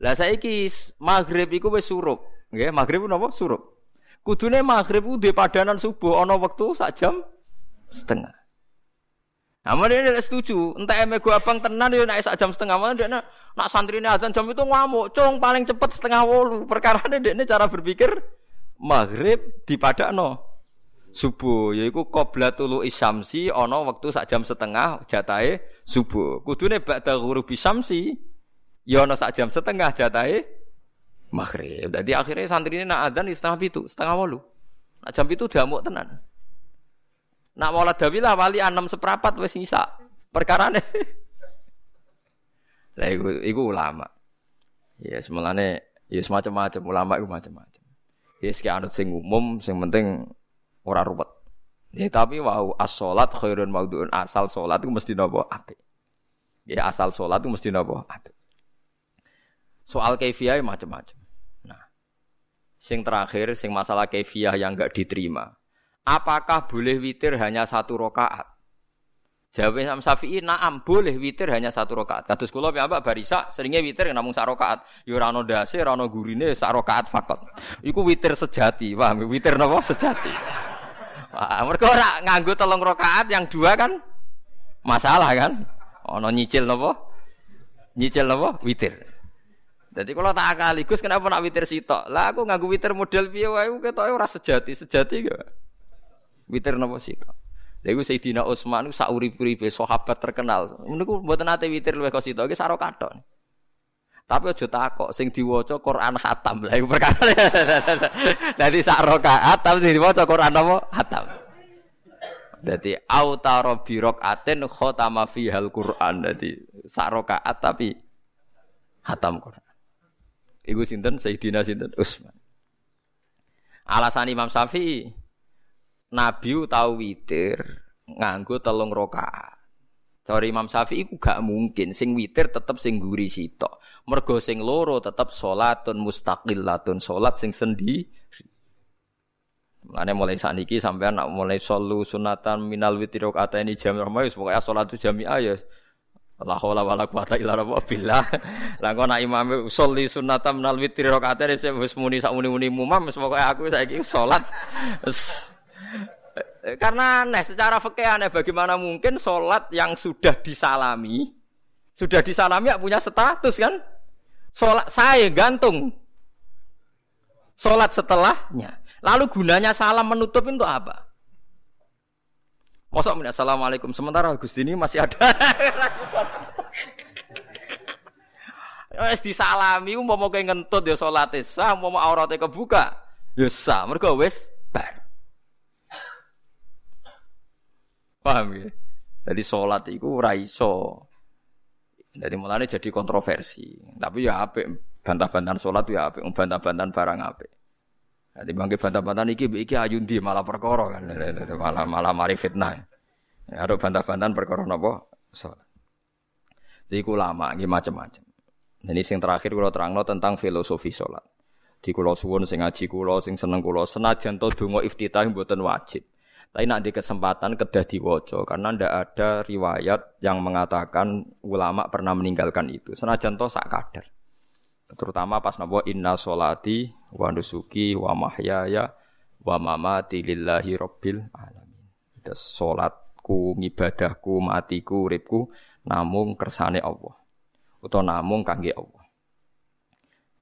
Speaker 1: Lah saiki maghrib iku wis surup, nggih, maghrib napa surup. Kudune maghrib di padanan subuh ono waktu sak jam setengah. Namun dia tidak setuju. Entah eme gua abang tenan dia naik jam setengah malam dia nak santri ini azan jam itu ngamuk. Cong paling cepat setengah wolu. Perkara ini dia cara berpikir maghrib di no subuh. Yaiku tulu isamsi ono waktu sak jam setengah jatai subuh. Kudune ba'da ghurubi samsi. Ya ono sak jam setengah jatai maghrib. Jadi akhirnya santri ini nak azan setengah itu, setengah wolu. Nak jam itu mau tenan. Nak maulad dawilah wali enam seperapat wis nyisa. Perkarane. Lah iku iku ulama. Ya semelane ya semacam-macam ulama iku macam-macam. Ya sik anut sing umum sing penting ora ruwet. Ya tapi wau as-salat khairun maudhu'un asal salat itu mesti napa apik. Ya asal salat itu mesti napa apik. Soal kaifiah macam-macam. Nah, sing terakhir sing masalah kaifiah yang enggak diterima apakah boleh witir hanya satu rokaat? Jawab Imam Syafi'i, naam boleh witir hanya satu rokaat. Kados kula piyambak barisa seringnya witir namung sak rokaat. Ya ora ono gurine sak rokaat fakot. Iku witir sejati, paham? Witir napa sejati. Wah, mereka ora nganggo telung rokaat yang dua kan masalah kan? Ono nyicil napa? Nyicil napa? Witir. Jadi kalau tak akaligus kenapa nak witir sitok? Lah aku nganggo witir model piye wae ketoke ora sejati, sejati gak? Witir napa sita? Lha iku Sayyidina Utsman sak urip-uripe sahabat terkenal. Niku mboten nate witir luwih kok sita, iki saro katon. Tapi aja takok sing diwaca Quran khatam. Lah iku perkara. Dadi sak rakaat tapi diwaca Quran apa? Khatam. Dadi autaro birok aten khotama fihal Quran. Dadi sak rakaat tapi khatam Quran. Iku sinten Sayyidina sinten Utsman. Alasan Imam Syafi'i Nabi tahu witir nganggo telung rakaat. Cara Imam Syafi'i ku gak mungkin sing witir tetep sing guri sitok. Mergo sing loro tetep salatun mustaqillatun, salat sing sendiri. Mulane mulai saniki sampean nak mulai solu sunatan minal witir ini jam rahmah wis pokoke salatu jami'ah ya La haula wala quwata illa billah. Lah kok nak imam sholli sunatan minal witir rakaatane wis muni sak muni-muni mumam wis pokoke aku saiki salat karena aneh, secara fikih aneh bagaimana mungkin sholat yang sudah disalami, sudah disalami ya punya status kan? Sholat saya gantung. Sholat setelahnya. Lalu gunanya salam menutup itu apa? Mosok assalamualaikum sementara Gusti ini masih ada. Wis disalami umpama kowe ngentut ya salate sah, umpama aurate kebuka ya sah. Mergo wis bar. Paham ya? Jadi salat iku ora iso. Jadi mulane jadi kontroversi. Tapi ya apik bantah-bantahan salat ya apik, bantah-bantahan barang apik. Jadi bangke bantah-bantahan iki iki ayundi malah perkara kan. Malah malah mari fitnah. Ya, ada bantah-bantahan perkara napa? Salat. Jadi lama, ini macam-macam. Ini sing terakhir kalau terangno tentang filosofi sholat. Di kulo suwun sing ngaji kulo sing seneng kulo senajan to donga iftitah mboten wajib. Tapi nak di kesempatan kedah diwaca karena ndak ada riwayat yang mengatakan ulama pernah meninggalkan itu. Senajan to sak kadar. Terutama pas napa inna sholati wa nusuki wa mahyaya wa mamati lillahi rabbil alamin. Itu salatku, ngibadahku, matiku, uripku namung kersane Allah utawa namung kangge Allah.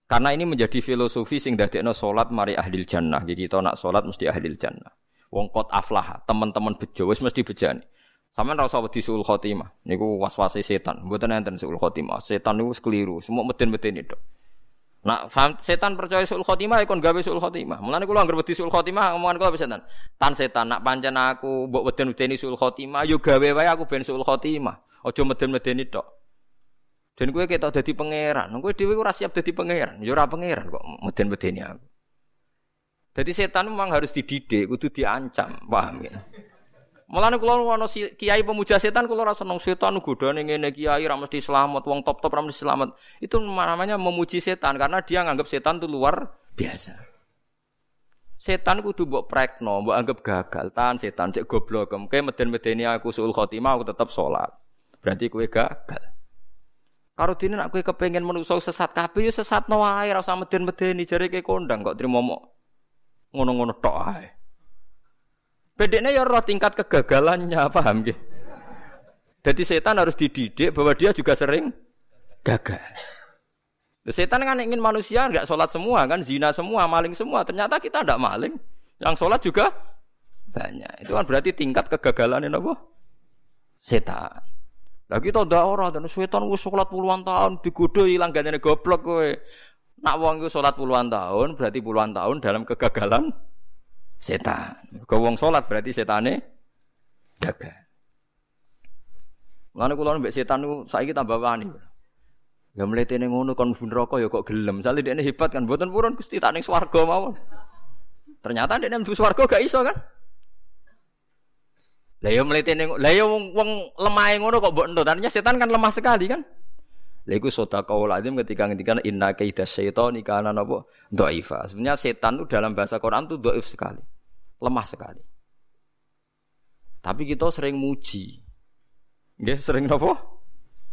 Speaker 1: Karena ini menjadi filosofi sing dadekno salat mari ahli jannah. Jadi kita nak salat mesti ahli jannah. Wong kot aflah, teman-teman bejo wis mesti bejani. Sampeyan ora usah wedi suul khotimah. Niku waswase setan. Mboten enten suul khotimah. Setan niku keliru. Semua meden-meden itu. Nak setan percaya suul khotimah ikon gawe suul khotimah. Mulane kula anggere wedi suul khotimah ngomongan kula setan. Tan setan nak pancen aku mbok weden-wedeni suul khotimah yo gawe wae aku ben suul khotimah. Aja meden-medeni tok. Dan gue kita jadi pangeran. Gue dewi gue siap jadi pangeran. Ya ora pangeran kok meden-medeni aku. Jadi setan memang harus dididik, kudu diancam, paham ya? Mulane kula ono kiai pemuja setan kula ora seneng setan godane ngene kiai ra mesti selamat, wong top-top ra mesti selamat. Itu namanya memuji setan karena dia nganggap setan itu luar biasa. Setan kudu mbok prekno, mbok anggap gagal. Tan setan cek goblok, kayak meden-medeni aku suul khotimah aku tetap sholat. Berarti kue gagal. Karo dene nak kowe kepengin menungso sesat kabeh ya sesatno wae ora usah meden-medeni jare ke kondang kok trimo ngono-ngono tok ae. Bedeknya ya roh tingkat kegagalannya, paham nggih? Jadi setan harus dididik bahwa dia juga sering gagal. Setan kan ingin manusia nggak sholat semua kan, zina semua, maling semua. Ternyata kita tidak maling, yang sholat juga banyak. Itu kan berarti tingkat kegagalan ini apa? Setan. Lah kita ndak ora dan setan wis salat puluhan tahun digodho ilang gandene goblok kowe. Nak wong iku salat puluhan tahun berarti puluhan tahun dalam kegagalan setan. Kau wong salat berarti setane gagal. Lan kula mbek setan niku saiki tambah wani. Ya mletene ngono kon neraka ya kok gelem. Misale dekne hebat kan mboten purun Gusti tak ning swarga mawon. Ternyata dekne mlebu swarga gak iso kan? Lah yo mletene lah yo wong, lemah ngono kok mbok entut. Artinya setan kan lemah sekali kan. Lah iku sedekahul azim ketika ngendikan inna kaida syaitani kana napa dhaifa. Sebenarnya setan itu dalam bahasa Quran itu dhaif sekali. Lemah sekali. Tapi kita sering muji. Nggih, sering napa?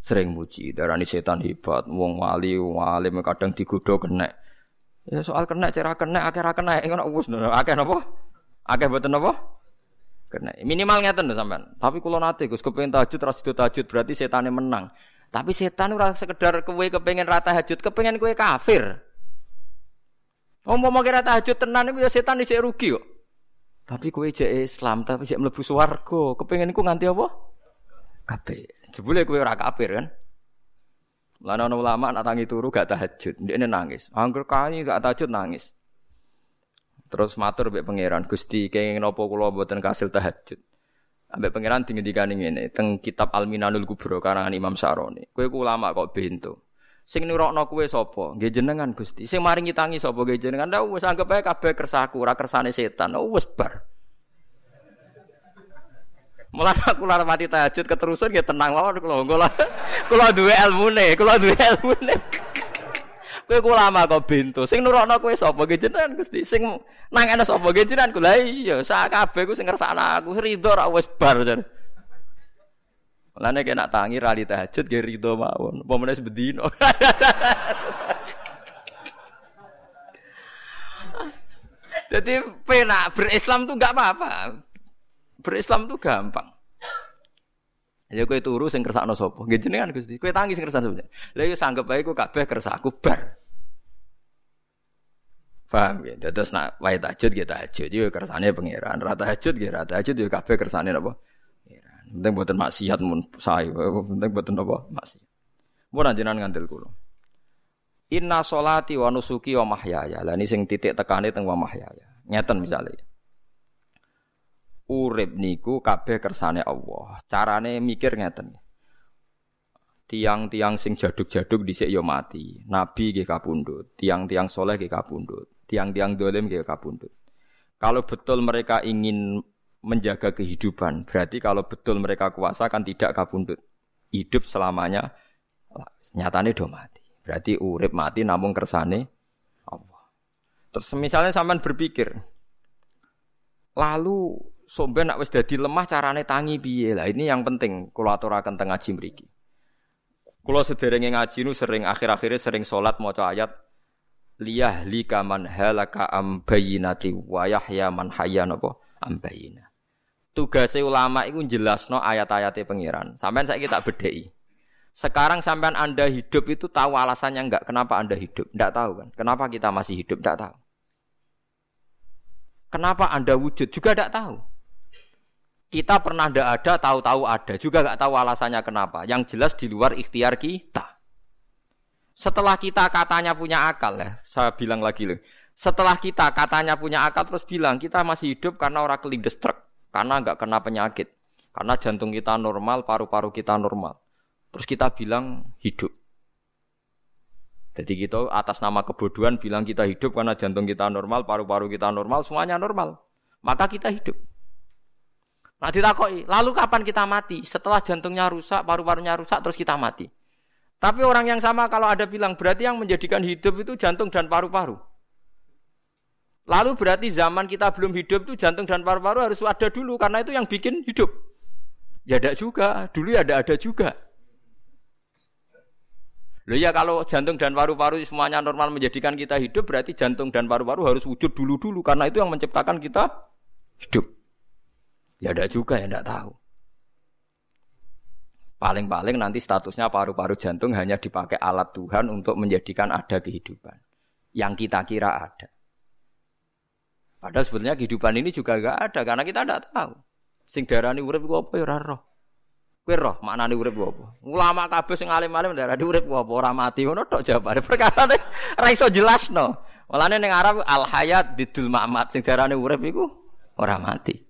Speaker 1: Sering muji. Darani setan hebat, wong wali, wong alim kadang digodho kena. Ya soal kena cara kena akeh kena ngono wis akeh napa? Akeh boten napa? Kena minimal ngeten sampean. Tapi kula nate Gus kepengin tahajud ora sido tahajud berarti setane menang. Tapi setan ora sekedar kowe kepengin rata tahajud, kepengin kowe kafir. Umpama kira tahajud tenan iku ya setan isih rugi kok. Tapi kowe jek Islam, tapi jek mlebu swarga, kepengin iku nganti apa? Kafir. Jebule kowe ora kafir kan? Lan ana ulama nak tangi turu gak tahajud, ndekne nangis. Angger kani gak tahajud nangis. Terus matur mbek pangeran, Gusti kenging napa kula mboten kasil tahajud. Ambek pangeran dingendikane ngene, teng kitab Al-Minanul Kubra karangan Imam Saroni. Kowe ku ulama kok bento. Sing nurokno kowe sapa? Nggih jenengan Gusti. Sing maringi tangi sapa? Nggih jenengan. Lah wis anggap ae kabeh kersaku, ora kersane setan. Oh wis bar. Mulane aku lara mati tahajud keterusan ya tenang mawon kula. Kula duwe ilmune, kula duwe ilmune. Kowe ku lama kok bento. Sing nurono kowe sapa jenengan Gusti? Sing nangane sapa jenengan? Ku lha iya, sak kabeh ku sing ngersakno aku rido ra wis bar jar. Mulane kena tangi rali tahajud ge rido mawon. Apa meneh bedino. Jadi penak berislam tuh gak apa-apa. Berislam tuh gampang. Ya kowe turu sing kersakno sapa? Nggih jenengan Gusti. Kowe tangi sing kersakno sapa? Lah ya sanggep ae ku kabeh kersaku bar. Paham ya? Terus nak wae tahajud ya tahajud ya kersane pangeran. Ra tahajud ya ra tahajud ya kabeh kersane napa? Pangeran. Penting mboten maksiat mun sae. Penting mboten napa? Maksiat. Mun jenengan ngandel kula. Inna solati wa nusuki wa mahyaya. Lah ini sing titik tekane teng wa mahyaya. Ngeten misalnya. Urip niku kabeh kersane Allah. Carane mikir ngeten. Tiang-tiang sing jaduk-jaduk dhisik ya mati. Nabi nggih kapundhut, tiang-tiang soleh nggih kapundhut, tiang-tiang dolim nggih kapundhut. Kalau betul mereka ingin menjaga kehidupan, berarti kalau betul mereka kuasa kan tidak kapundhut. Hidup selamanya nyatane do mati. Berarti urip mati namun kersane Allah. Terus misalnya sampean berpikir, lalu somben nak wis dadi lemah carane tangi piye? Lah ini yang penting kula aturaken teng ngaji mriki. Kula sederenge ngaji nu sering akhir-akhirnya sering salat maca ayat liyah lika man halaka am bayyinati wa yahya man hayya napa am bayyina. Tugase ulama iku jelasno ayat-ayate pangeran. Sampeyan saiki tak bedheki. Sekarang sampean Anda hidup itu tahu alasannya enggak? Kenapa Anda hidup? Enggak tahu kan? Kenapa kita masih hidup? Enggak tahu. Kenapa Anda wujud? Juga enggak tahu. Kita pernah tidak ada, tahu-tahu ada. Juga nggak tahu alasannya kenapa. Yang jelas di luar ikhtiar kita. Setelah kita katanya punya akal ya, saya bilang lagi loh. Setelah kita katanya punya akal terus bilang kita masih hidup karena orang kelindes truk, karena nggak kena penyakit, karena jantung kita normal, paru-paru kita normal. Terus kita bilang hidup. Jadi kita atas nama kebodohan bilang kita hidup karena jantung kita normal, paru-paru kita normal, semuanya normal. Maka kita hidup. Nah ditakoi, lalu kapan kita mati? Setelah jantungnya rusak, paru-parunya rusak, terus kita mati. Tapi orang yang sama kalau ada bilang, berarti yang menjadikan hidup itu jantung dan paru-paru. Lalu berarti zaman kita belum hidup itu jantung dan paru-paru harus ada dulu, karena itu yang bikin hidup. Ya ada juga, dulu ya ada ada juga. Loh ya kalau jantung dan paru-paru semuanya normal menjadikan kita hidup, berarti jantung dan paru-paru harus wujud dulu-dulu, karena itu yang menciptakan kita hidup. Ya ada juga ya tidak tahu. Paling-paling nanti statusnya paru-paru jantung hanya dipakai alat Tuhan untuk menjadikan ada kehidupan. Yang kita kira ada. Padahal sebetulnya kehidupan ini juga gak ada karena kita tidak tahu. Sing darani urip ku apa ya roh. Kowe roh maknane urip ku apa? Ulama kabeh sing alim-alim darani urip ku apa ora mati ngono tok jawabane. Perkara ora iso jelasno. Mulane ning Arab al hayat didul mamat sing darani urip iku ora mati.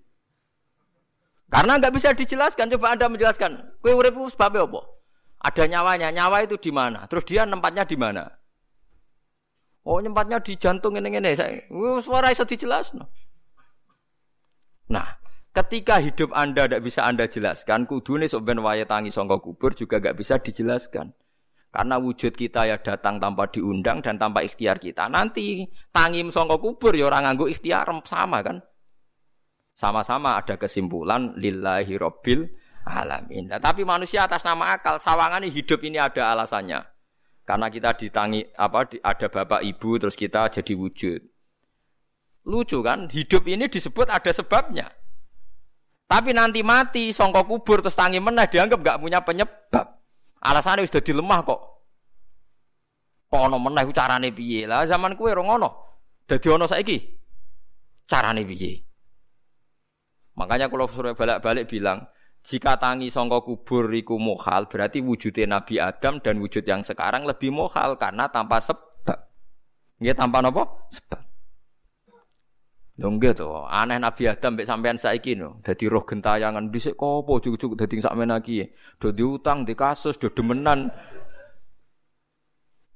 Speaker 1: Karena nggak bisa dijelaskan. Coba Anda menjelaskan. Kue urip sebabnya apa? Ada nyawanya. Nyawa itu di mana? Terus dia nempatnya di mana? Oh, nempatnya di jantung ini ini. Saya, suara bisa dijelaskan. Nah, ketika hidup Anda tidak bisa Anda jelaskan, kudu nih soben waya tangi songkok kubur juga nggak bisa dijelaskan. Karena wujud kita ya datang tanpa diundang dan tanpa ikhtiar kita. Nanti tangim songkok kubur ya orang nganggu ikhtiar sama kan? Sama-sama ada kesimpulan lillahi robbil alamin. Nah, tapi manusia atas nama akal, sawangan ini hidup ini ada alasannya. Karena kita ditangi apa ada bapak ibu terus kita jadi wujud. Lucu kan? Hidup ini disebut ada sebabnya. Tapi nanti mati, songkok kubur terus tangi menah dianggap gak punya penyebab. Alasannya sudah dilemah kok. Kok ono menah carane piye? Lah zaman kue ora ngono. Dadi ono saiki. Carane piye? Makanya kalau suruh balik-balik bilang, jika tangi songkok kubur iku mohal, berarti wujudnya Nabi Adam dan wujud yang sekarang lebih mohal karena tanpa sebab. Nggih tanpa nopo? Sebab. Lho to, aneh Nabi Adam mbek sampean saiki no. Dadi roh gentayangan dhisik kopo cukup dadi sakmen iki. Do diutang, di kasus, do demenan.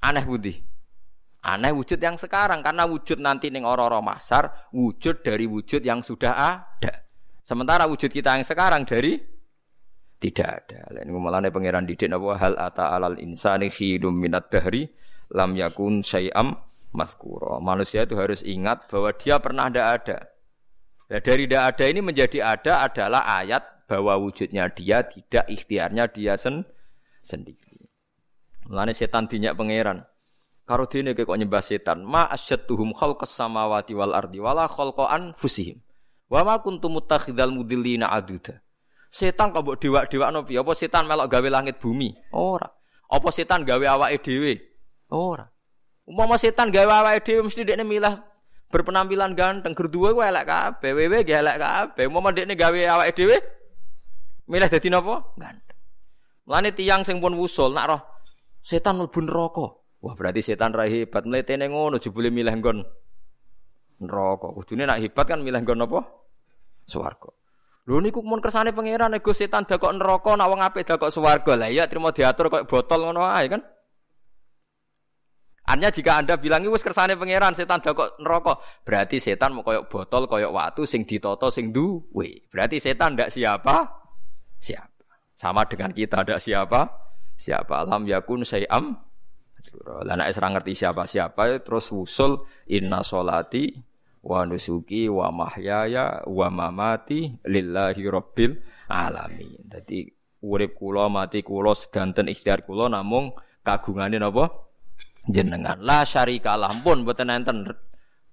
Speaker 1: Aneh budi. Aneh wujud yang sekarang karena wujud nanti ning ora-ora masar, wujud dari wujud yang sudah ada. Sementara wujud kita yang sekarang dari tidak ada. Lain nih pangeran didik napa hal ata alal insani khidum minat dahri lam yakun syai'am mazkura. Manusia itu harus ingat bahwa dia pernah tidak ada. Ya, dari tidak ada ini menjadi ada adalah ayat bahwa wujudnya dia tidak ikhtiarnya dia sen sendiri. Mulane setan dinyak pangeran. Karo dene kok nyembah setan, ma asyadduhum khalqas samawati wal ardi wala khalqa fusihim. Wa ma kuntum mutakhidal mudillina aduda. Setan kok mbok dewa-dewakno piye? Apa setan melok gawe langit bumi? Ora. Apa setan gawe awake dhewe? Ora. Umpama setan gawe awake dhewe mesti dekne milah berpenampilan ganteng, gerduwe ku elek kabeh, wewe ge elek kabeh. Umpama dekne gawe awake dhewe milih dadi napa? Ganteng. Mulane tiyang sing pun wusul nak roh setan mlebu neraka. Wah, berarti setan ra hebat. Mletene ngono jebule milih nggon neraka. Kudune nak hebat kan milih nggon apa? Swarga. Lho niku mun kersane pangeran ego setan dakok neraka nak wong apik dakok swarga. Lah iya trimo diatur kok botol ngono ae kan. Hanya jika Anda bilang wis kersane pangeran setan dakok neraka, berarti setan mau koyok botol, koyok watu sing ditoto sing duwe. Berarti setan ndak siapa? Siapa. Sama dengan kita ndak siapa? Siapa? Alam yakun sayam lah nek ngerti siapa-siapa terus wusul inna solati wa nusuki wa mahyaya wa mamati lillahi rabbil alamin. Dadi urip kula mati kula sedanten ikhtiar kula namung kagungane napa jenengan. La syarikalah pun mboten enten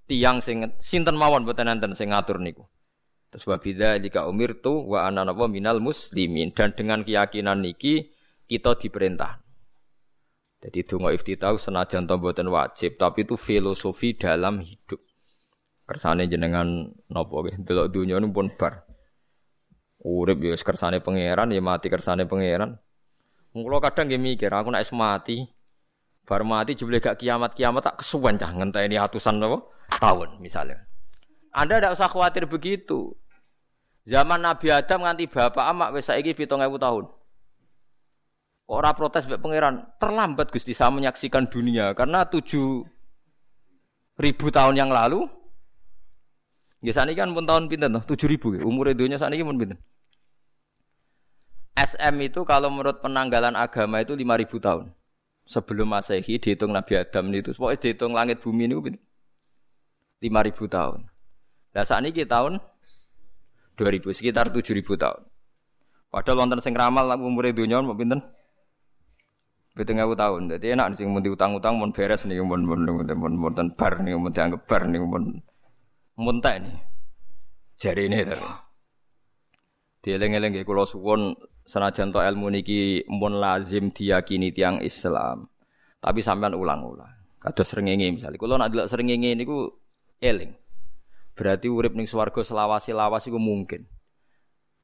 Speaker 1: tiang sing sinten mawon mboten enten sing ngatur niku. Terus wa jika umir tu wa ana napa minal muslimin dan dengan keyakinan niki kita diperintah jadi donga iftitah senajan to mboten wajib, tapi itu filosofi dalam hidup. Kersane jenengan napa nggih delok donya nu pun bar. Urip ya kersane pangeran ya mati kersane pangeran. Mula kadang nggih mikir aku nek mati bar mati jebule gak kiamat-kiamat tak kesuwen cah ngenteni atusan apa tahun misalnya. Anda tidak usah khawatir begitu. Zaman Nabi Adam nganti bapak amak wis saiki 7000 tahun. Orang protes mbek pangeran, terlambat Gusti saya menyaksikan dunia karena tujuh ribu tahun yang lalu Ya ini kan pun tahun pinten tujuh ribu ya. Umur dunia saat ini pun pinten. SM itu kalau menurut penanggalan agama itu lima ribu tahun. Sebelum Masehi dihitung Nabi Adam itu, pokoknya dihitung langit bumi lima ribu tahun. Nah saat ini tahun 2000 sekitar tujuh ribu tahun. Padahal wonten sing ramal umur dunia mau pinten? Pitung ewu tahun. Jadi enak sih mau diutang-utang mau beres nih mau mau mau mau bar nih mau dianggap bar muntah nih. Jari ini tapi. Dieleng-eleng kalau suwon senajan to ilmu niki mun lazim diyakini tiang Islam. Tapi sampean ulang-ulang. Kados srengenge misalnya. Kalau nak delok srengenge niku eling. Berarti urip ning swarga selawasi-lawas iku mungkin.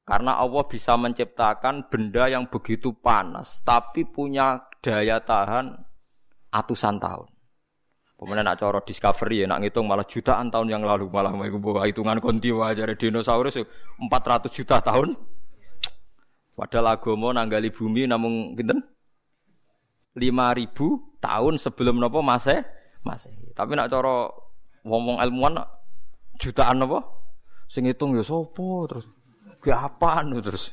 Speaker 1: Karena Allah bisa menciptakan benda yang begitu panas, tapi punya daya tahan atusan tahun. Kemudian nak coro discovery ya, nak ngitung malah jutaan tahun yang lalu malah mau bawa hitungan kontiwa aja dinosaurus 400 juta tahun. Padahal agama nanggali bumi namun pinten? 5000 tahun sebelum nopo mase mase. Tapi nak coro ngomong ilmuwan jutaan nopo? Sing hitung ya sopo terus. Ke apaan terus?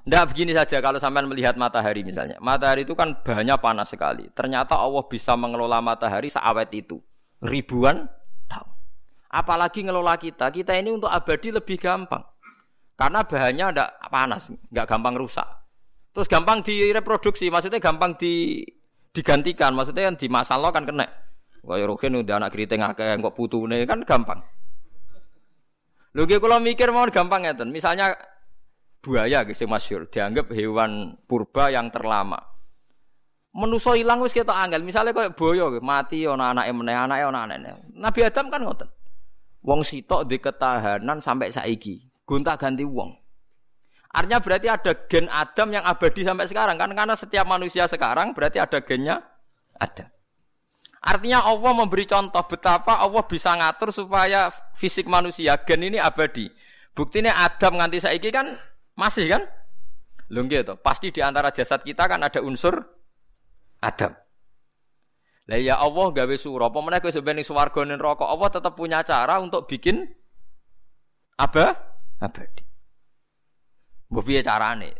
Speaker 1: Tidak begini saja kalau sampai melihat matahari misalnya. Matahari itu kan banyak panas sekali. Ternyata Allah bisa mengelola matahari seawet itu. Ribuan tahun. Apalagi ngelola kita. Kita ini untuk abadi lebih gampang. Karena bahannya tidak panas, nggak gampang rusak. Terus gampang direproduksi, maksudnya gampang di, digantikan. Maksudnya kan di masalah kan kena. Kaya Rukin udah anak keriting akeh kok putune kan gampang. Lho kalau mikir mau gampang ya Misalnya buaya guys masyur dianggap hewan purba yang terlama. Menuso hilang wis kita angel. Misalnya kayak boyo mati ana anake meneh, anake ana anake. Nabi Adam kan ngoten. Wong sitok di ketahanan sampai saiki. Gonta ganti wong. Artinya berarti ada gen Adam yang abadi sampai sekarang kan karena setiap manusia sekarang berarti ada gennya ada. Artinya Allah memberi contoh betapa Allah bisa ngatur supaya fisik manusia gen ini abadi. Buktinya Adam nganti saiki kan masih kan? Lho gitu. Pasti di antara jasad kita kan ada unsur Adam. Lah ya Allah gawe surah, apa meneh kowe sebenarnya swarga ning neraka, Allah tetap punya cara untuk bikin apa? Abadi. Mbok piye carane?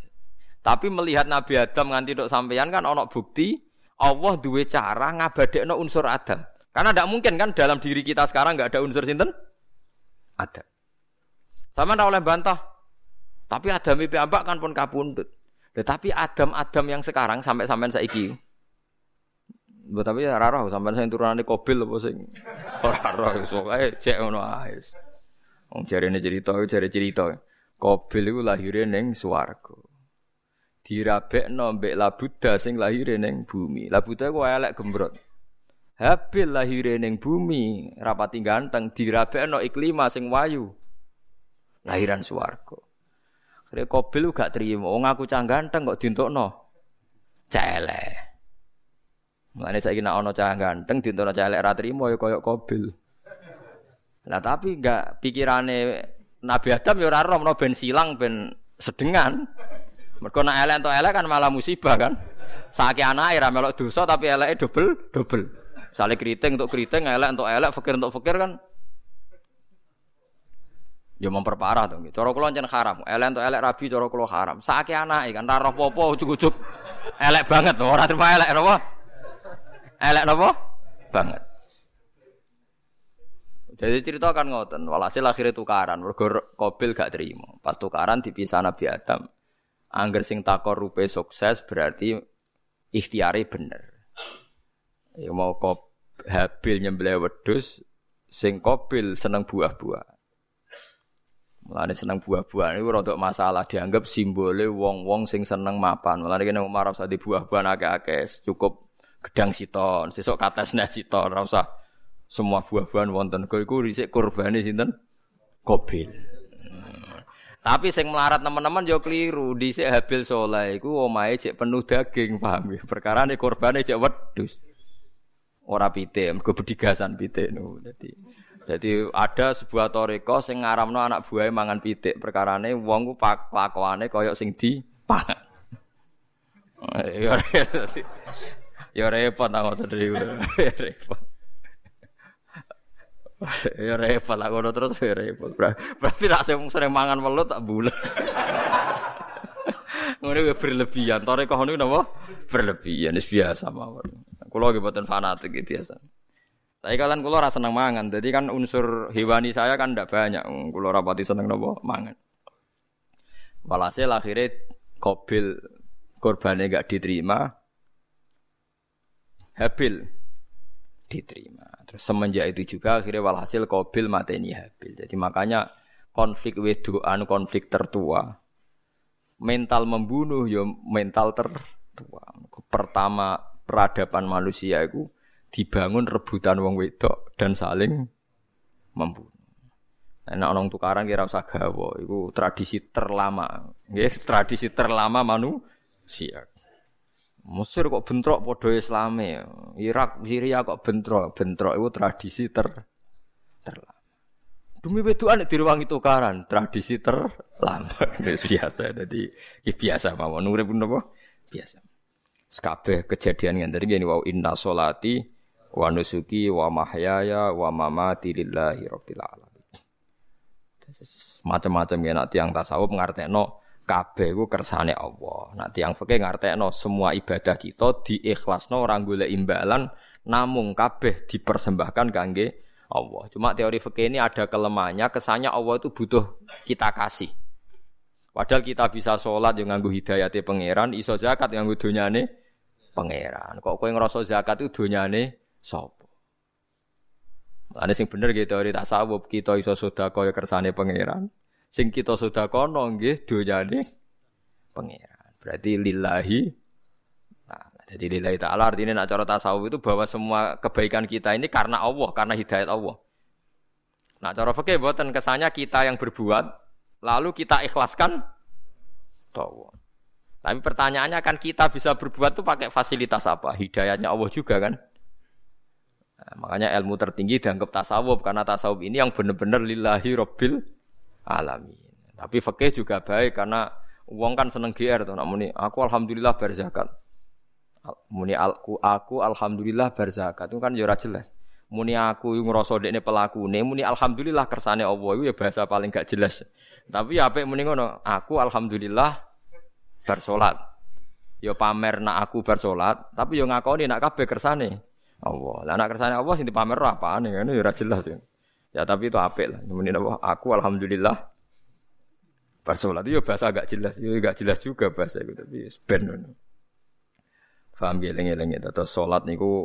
Speaker 1: Tapi melihat Nabi Adam nganti dok sampeyan kan ana bukti Allah duwe cara ngabadekno unsur Adam. Karena tidak mungkin kan dalam diri kita sekarang nggak ada unsur sinten? Adam. Sama ndak oleh bantah. Tapi Adam itu ambak kan pun kapundut. Tetapi Adam-Adam yang sekarang sampai sampai saiki. Mbak tapi ya raro sampai saya turunane kobil apa sing ora roh pokoke cek ngono ae. Wong jarene cerita jare cerita. Kobil iku lahire ning swarga. Dirabekno mbek Labuda sing lahire ning bumi. Labuda ku elek gembrot. Habil lahire ning bumi, rapati ganteng dirabekno iklima sing wayu. Lahiran swarga. Jadi Kobil gak terima. Wong aku cah ganteng kok no, Cele. Mulane saiki nek ana cah ganteng dintono cah elek ra trimo ya koyo kobil. Nah tapi enggak pikirane Nabi Adam ya ora roh ben silang ben sedengan. Mergo nek elek entuk elek kan malah musibah kan. Saiki anake ra melok dosa tapi eleke double double. Sale keriting untuk keriting, elek untuk elek, fakir untuk fakir kan Ya memperparah dong. Cara kula jan haram. Elek untuk elek rabi cara kula haram. Saiki anake kan ra roh apa ujug-ujug elek banget lho, ora terima elek napa? Elek napa? Banget. Jadi cerita kan ngoten, walhasil akhirnya tukaran, mergo Kobil gak terima. Pas tukaran dipisah Nabi Adam. Angger sing takor rupe sukses berarti ikhtiari bener. Ya mau kop Habil nyembelih wedhus, sing Kobil seneng buah-buah. Mulane seneng buah-buahan iku rada masalah dianggap simbole wong-wong sing seneng mapan. Mulane kene Umar usah di buah-buahan akeh-akeh, cukup gedang siton, sesuk katesne siton, ora usah semua buah-buahan wonten. Kok iku risik kurbane sinten? Kobil. Hmm. Tapi sing melarat teman-teman yo keliru. Dhisik Habil soleh iku omahe cek penuh daging, paham ya? Perkara ne kurbane cek wedhus. Ora pitik, mergo bedigasan pitik no. Dadi jadi ada sebuah toriko sing ngaramno anak buahnya mangan pitik. Perkarane wong ku pak lakuane koyok sing di pangan. Ya, ya repot nang ngoten Ya repot. Ya repot lah terus ya repot. Berarti nak sering mangan welut tak bulet. Ngono berlebihan. Toriko ngono napa? Berlebihan wis biasa mawon. Kula nggih boten fanatik biasa. Tapi kalian kulo rasa seneng mangan, jadi kan unsur hewani saya kan tidak banyak. Kulo rapati seneng nopo mangan. Walhasil akhirnya kobil korbannya gak diterima, Habil diterima. Terus semenjak itu juga akhirnya walhasil kobil mateni Habil. Jadi makanya konflik wedoan konflik tertua. Mental membunuh ya mental tertua. Pertama peradaban manusia itu dibangun rebutan wong wedok dan saling membunuh. Nah, orang tukaran kira usah gawa, itu tradisi terlama, nggih, tradisi terlama manusia. Mesir kok bentrok podo Islame, Irak, Syria kok bentrok, bentrok itu tradisi ter terlama. Demi wedokan diruwangi tukaran, tradisi terlama. biasa, jadi biasa mawon urip napa? Biasa. Sekabeh kejadian yang tadi gini wow inna solati wa nusuki wa mahyaya wa mamati lillahi rabbil alamin. Macam-macam ya nak tiang tasawuf ngartekno kabeh ku kersane Allah. Nak tiang fikih ngartekno semua ibadah kita diikhlasno ora golek imbalan namung kabeh dipersembahkan kangge Allah. Cuma teori fikih ini ada kelemahannya, kesannya Allah itu butuh kita kasih. Padahal kita bisa sholat yang nganggu hidayati pangeran, iso zakat yang nganggu dunyane pangeran. Kok kowe ngerasa zakat itu dunyane sapa. Ane sing bener gitu teori tasawuf kita iso sedekah ya kersane pangeran. Sing kita sedekahno nggih donyane pangeran. Berarti lillahi Nah, jadi lillahi ta'ala artinya nak cara tasawuf itu bahwa semua kebaikan kita ini karena Allah, karena hidayat Allah. Nah, cara fikih buatan kesannya kita yang berbuat, lalu kita ikhlaskan Allah. Tapi pertanyaannya kan kita bisa berbuat tuh pakai fasilitas apa? Hidayatnya Allah juga kan? Nah, makanya ilmu tertinggi dianggap tasawuf karena tasawuf ini yang benar-benar lillahi robbil alamin. Tapi fakih juga baik karena uang kan seneng GR tuh. Namun aku alhamdulillah berzakat. Muni aku, aku alhamdulillah berzakat itu kan ya jelas. Muni aku ngrasa dekne pelaku ne muni alhamdulillah kersane Allah itu ya bahasa paling gak jelas. Tapi ya apik muni ngono, aku alhamdulillah bersolat. Ya pamer nak aku bersolat, tapi yo ya ngakoni nak kabeh kersane. Allah. Lah anak kersane Allah sing dipamer apane ngene ya ora jelas ya. Ya tapi itu apik lah. Nemenin apa? Aku alhamdulillah bersolat itu ya bahasa agak jelas, ya agak jelas juga bahasa itu tapi ben ngono. Paham geleng-geleng itu. Salat niku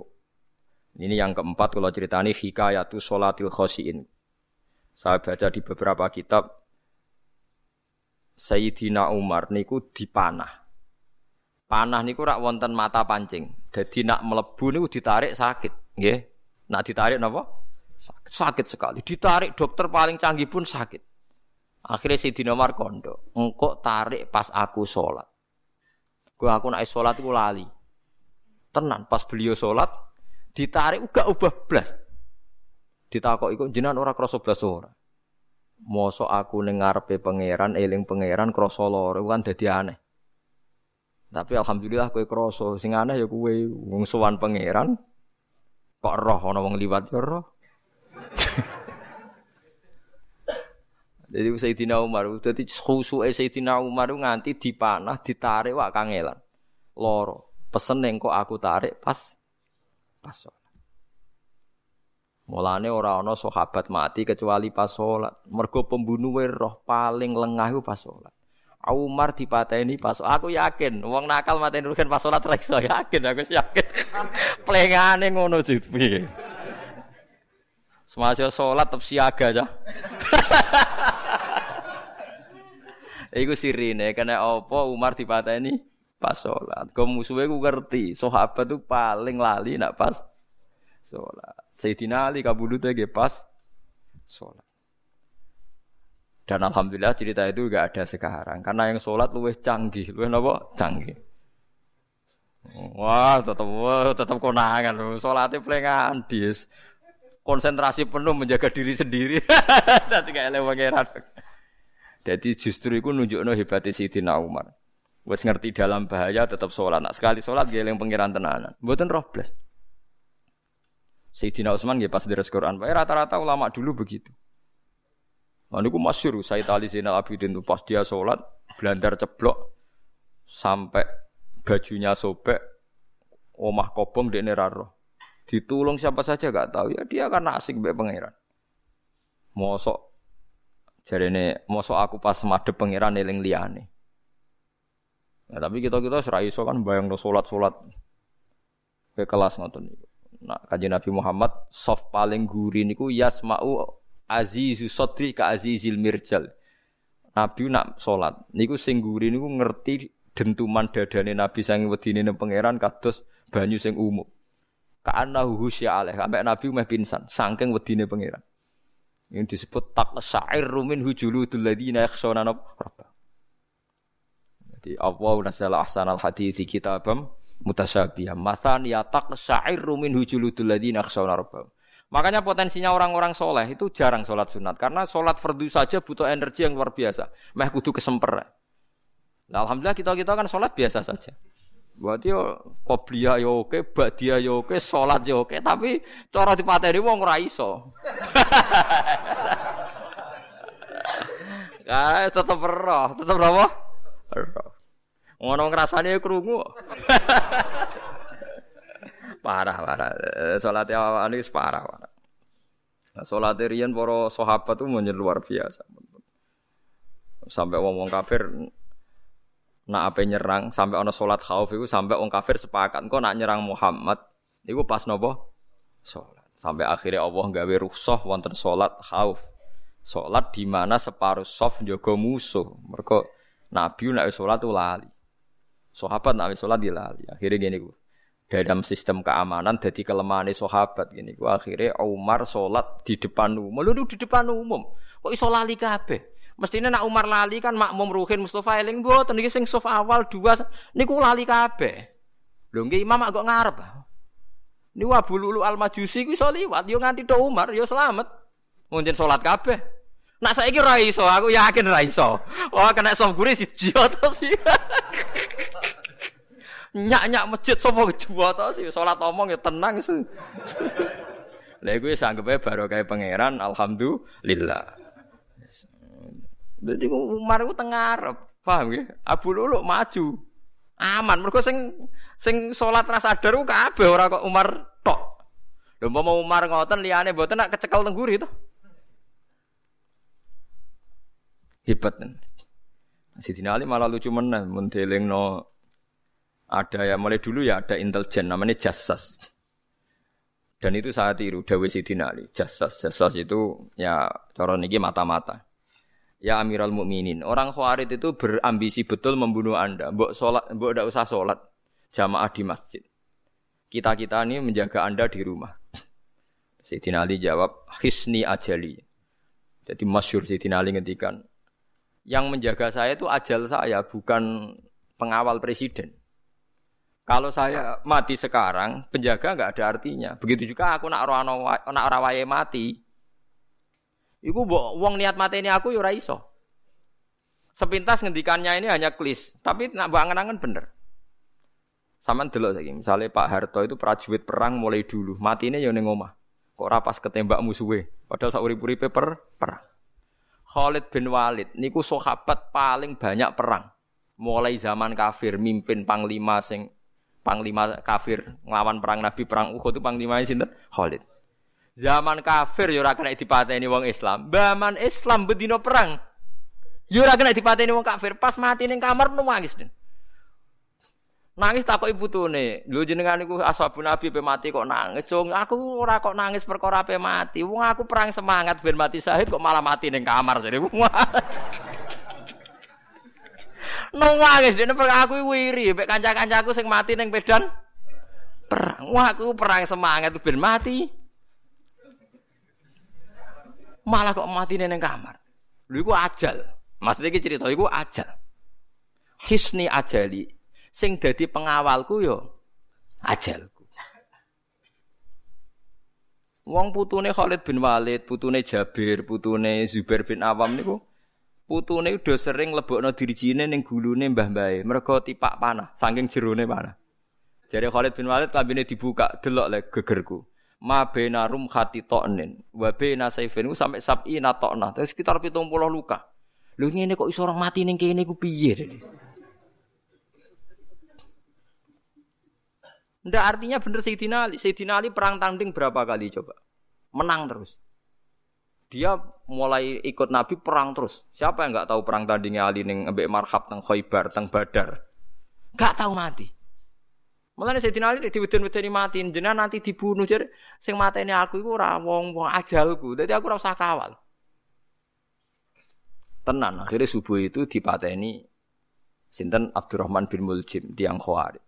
Speaker 1: ini yang keempat kalau ceritani hikayatu sholatil khosiin. Saya baca di beberapa kitab Sayyidina Umar niku dipanah. Panah niku rak wonten mata pancing. Jadi nak melebu niku ditarik sakit, nggih. Nak ditarik napa? Sakit, sakit sekali. Ditarik dokter paling canggih pun sakit. Akhirnya si Umar kondo, engkau tarik pas aku sholat. Gue aku naik sholat gue lali. Tenan pas beliau sholat ditarik uga ubah blas. Ditakok iku jenengan ora krasa blas ora. Mosok aku ning ngarepe pangeran eling pangeran krasa lara kan dadi aneh. Tapi alhamdulillah kowe krasa sing aneh ya kowe wong sowan pangeran kok roh ana wong liwat ya roh. Jadi Sayyidina Umar, jadi khusuke Sayyidina Umar nganti dipanah, ditarik wak kangelan. Loro. Pesen neng kok aku tarik pas pas sholat. Mulane ora ana sahabat mati kecuali pas sholat. Mergo pembunuhe roh paling lengah iku pas sholat. Umar dipateni pas aku yakin wong nakal mateni rugen pas sholat ra iso yakin aku yakin. Plengane ngono piye. Semasa sholat tetap siaga aja. Iku sirine kena apa Umar dipateni pas sholat. Kau musuhnya ku ngerti, sahabat tuh paling lali nak pas sholat. Sayyidina Ali kabudutnya ge pas sholat. Dan alhamdulillah cerita itu gak ada sekarang karena yang sholat luwih canggih, luwih napa? Canggih. Wah, tetap wah, tetap konangan. Sholatnya pelengan dis. Konsentrasi penuh menjaga diri sendiri. Nanti kayak lewat Jadi justru itu nunjukno hebatnya Sayyidina Umar. Wes ngerti dalam bahaya tetap sholat. Nak sekali sholat geleng pengiran tenanan. Buatan roh blas. Sayyidina Utsman nggih pas deres Quran. Rata-rata ulama dulu begitu. Nah, niku masyhur Said Ali Zainal Abidin itu pas dia sholat blandar ceblok sampai bajunya sobek omah kobong di neraro. Ditulung siapa saja gak tahu ya dia karena asik mbek pangeran. Mosok jarene mosok aku pas madhep pangeran eling liyane. Ya, tapi kita kita serai iso kan bayang no sholat sholat ke kelas niku. Nah, kajian Nabi Muhammad soft paling guri niku yasma'u azizu sodri ka azizil mirjal. Nabi nak sholat niku sing guri niku ngerti dentuman dadane Nabi sang wedine ning pangeran kados banyu sing umum. Ka'annahu husya alaih sampai Nabi meh pingsan saking wedine pangeran. Ini disebut tak syair rumin hujuludul ladina yakhshawna rabbah. Jadi Allah nasala ahsanal hadithi kitabam mutasyabihah. Masan ya tak syairu min hujuludul ladina khshawna rabbahum. Makanya potensinya orang-orang soleh itu jarang sholat sunat. Karena sholat fardu saja butuh energi yang luar biasa. Meh kudu kesemper. Nah, Alhamdulillah kita-kita kan sholat biasa saja. Buat yo qobliya yo oke, ba'diyah yo oke, sholat yo oke. Tapi cara dipateni wong ora iso. Ah, tetep roh, tetep roh. Roh. Ngono ngrasane krungu. parah parah. Salat awane wis parah parah. Nah, salat riyen para sahabat tuh menjadi luar biasa. Sampai wong-wong kafir nak apa nyerang sampai ana salat khauf itu sampai wong kafir sepakat kok nak nyerang Muhammad iku pas nopo salat. Sampai akhirnya Allah gawe rukhsah wonten salat khauf. Salat di mana separuh soft njaga musuh. Mergo Nabi nak salat tuh lali. Sahabat nak di lali. Akhirnya gini gue. Dalam sistem keamanan jadi kelemahan sahabat gini gue. Akhirnya Umar sholat di depan umum. Lalu di depan umum. Kok iso lali kabeh? Mestinya nak Umar lali kan makmum ruhin Mustafa eling mboten iki sing sof awal dua niku lali kabeh. Lho nggih imam agak ngarep. Niku Abu Lulu Al Majusi ku iso liwat yo nganti to Umar yo selamat. Mungkin sholat kabeh. Nak saiki ra iso, aku yakin iso. Wah kena sof guri siji to sih. Nyak-nyak masjid sapa jebot sih salat omong ya tenang sih. Lha iku wis anggepe baru kayak pangeran alhamdulillah. Jadi Umar itu tengah Arab, paham ya? Abu Lulu maju, aman. Mereka sing sing sholat rasa sadar kabeh ora kok Umar tok. Lho mau Umar ngoten liyane mboten nak kecekel tengguri to. Hebat. Sidina Ali malah lucu menang mendeleng no ada ya mulai dulu ya ada intelijen namanya jasas. Dan itu saat tiru Dawi Sidina Ali. Jasas, jasas itu ya cara niki mata-mata. Ya Amirul Mukminin, orang Khawarij itu berambisi betul membunuh Anda. Mbok salat, mbok ndak usah salat jamaah di masjid. Kita-kita ini menjaga Anda di rumah. Sayyidina Ali jawab, "Hisni ajali." Jadi masyur Sayyidina Ali ngendikan, yang menjaga saya itu ajal saya, bukan pengawal presiden. Kalau saya mati sekarang, penjaga nggak ada artinya. Begitu juga aku nak ora nak ora wae mati. Iku mbok wong niat mati ini aku ya ora iso. Sepintas ngendikannya ini hanya klis, tapi nak mbok angen-angen bener. Saman delok saiki, misalnya Pak Harto itu prajurit perang mulai dulu, mati ini ya ning omah. Kok ora pas ketembak musuhe, padahal sak urip-uripe per perang. Khalid bin Walid niku sahabat paling banyak perang. Mulai zaman kafir mimpin panglima sing panglima kafir nglawan perang Nabi perang Uhud itu panglima sinten? Khalid. Zaman kafir yo ora kena dipateni wong Islam. Zaman Islam bedino perang. Yo ora kena dipateni wong kafir. Pas mati ning kamar nangis. Nangis takok ibu tune. Lho jenengan iku ashabun Nabi pe mati kok nangis. Cung, aku ora kok nangis perkara pe mati. Wong aku perang semangat ben mati syahid kok malah mati ning kamar. Jadi Nangis dene aku wiri mek kanca-kancaku sing mati ning pedan perang. Wah, aku perang semangat ben mati. Malah kok mati ning kamar. Lho iku ajal. Maksudnya iki cerita iku ajal. Hisni ajali. Sing dadi pengawalku yo ajalku. Wong putune Khalid bin Walid, putune Jabir, putune Zubair bin Awam niku putune udah sering lebokno dirijine ning gulune mbah-mbahe mergo tipak panah saking jerone panah Jadi Khalid bin Walid kambine dibuka delok le gegerku ma bena rum khati to'nin wa bena saifin sampai sabi natokna terus sekitar 70 luka lho ngene kok iso orang mati ning kene ku piye Ndak artinya bener Sayyidina Ali. Sayyidina Ali perang tanding berapa kali coba? Menang terus. Dia mulai ikut Nabi perang terus. Siapa yang nggak tahu perang tandingnya Ali ning ambek Marhab teng Khaibar teng Badar? Gak tahu mati. Mulane Sayyidina Ali diweden-wedeni mati, jenengan nanti dibunuh jadi sing mateni aku iku ora wong-wong ajalku. Jadi aku ora usah kawal. Tenan, akhirnya subuh itu dipateni sinten Abdurrahman bin Muljim tiang Khawarij.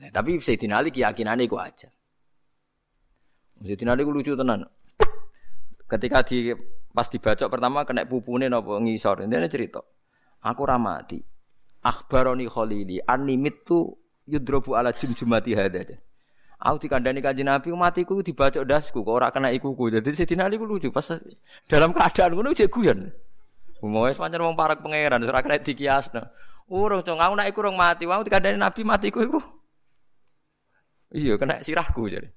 Speaker 1: Nah, tapi Sayyidina Ali keyakinannya itu aja. Sayyidina Ali lucu tenan. Ketika di pas dibaca pertama kena pupune napa ngisor. Ini cerita. Aku ramati. Akhbaroni Khalili animit tu yudrobu ala jumjumati hada. Aku dikandani kanjeng Nabi matiku dibaca dasku kok ora kena ikuku. Jadi Sayyidina Ali lucu pas dalam keadaan ngono cek guyon. Wis pancen wong parak pangeran ora kena dikiasno. Urung cung aku nek iku urung mati, wong dikandani Nabi matiku iku. Iya kena sirahku jadi.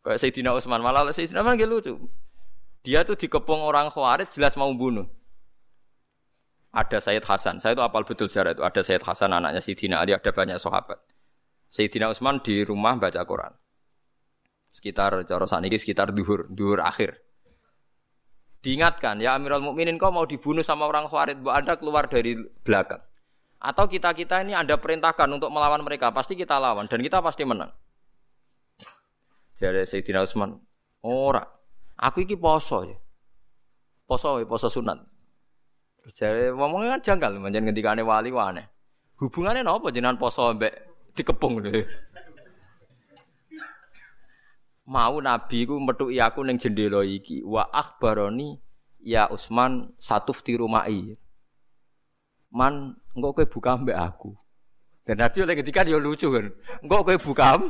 Speaker 1: Kayak Sayyidina Utsman malah Sayyidina Utsman lucu. Dia tuh dikepung orang Khawarij jelas mau bunuh. Ada Sayyid Hasan. Saya itu apal betul sejarah itu. Ada Sayyid Hasan anaknya Sayyidina Ali, ada banyak sahabat. Sayyidina Utsman di rumah baca Quran. Sekitar cara ini sekitar duhur, duhur akhir. Diingatkan, ya Amirul Mukminin kau mau dibunuh sama orang Khawarij, Bu Anda keluar dari belakang. Atau kita-kita ini Anda perintahkan untuk melawan mereka, pasti kita lawan dan kita pasti menang. Jadi Sayyidina Utsman, ora. Aku iki poso. Poso ya, poso sunat. Terus jare ngomongnya kan janggal, manjen ngendikane wali wane. Hubungannya napa jenengan poso mbek dikepung lho. Mau nabi ku metuki aku ning jendela iki, wa akhbaroni ya Usman satu rumai. Man, engko kowe buka mbek aku. Dan Nabi oleh ketika dia lucu kan. Engko kowe buka.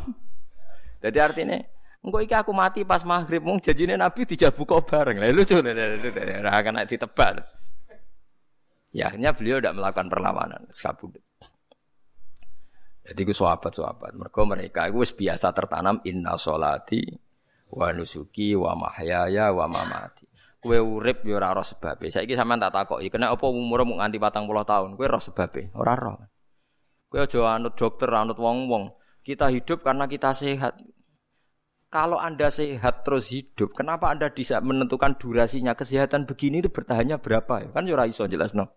Speaker 1: Jadi artinya Engko iki aku mati pas maghrib mung janjine Nabi dijak buka bareng. Lah lucu ora akan ditebak. Ya akhirnya beliau tidak melakukan perlawanan, sekabudut. Jadi ku sahabat-sahabat, mereka mereka itu biasa tertanam inna solati wa nusuki wa mahyaya wa mamati. Kue urip yo ora roh sebabe. Saiki sampean tak takoki, kena apa umur mung nganti 40 tahun? Kue roh sebabe, ora roh. Kue aja anut dokter, anut wong-wong. Kita hidup karena kita sehat. Kalau Anda sehat terus hidup, kenapa Anda bisa menentukan durasinya kesehatan begini itu bertahannya berapa? Kan yo iso jelas no.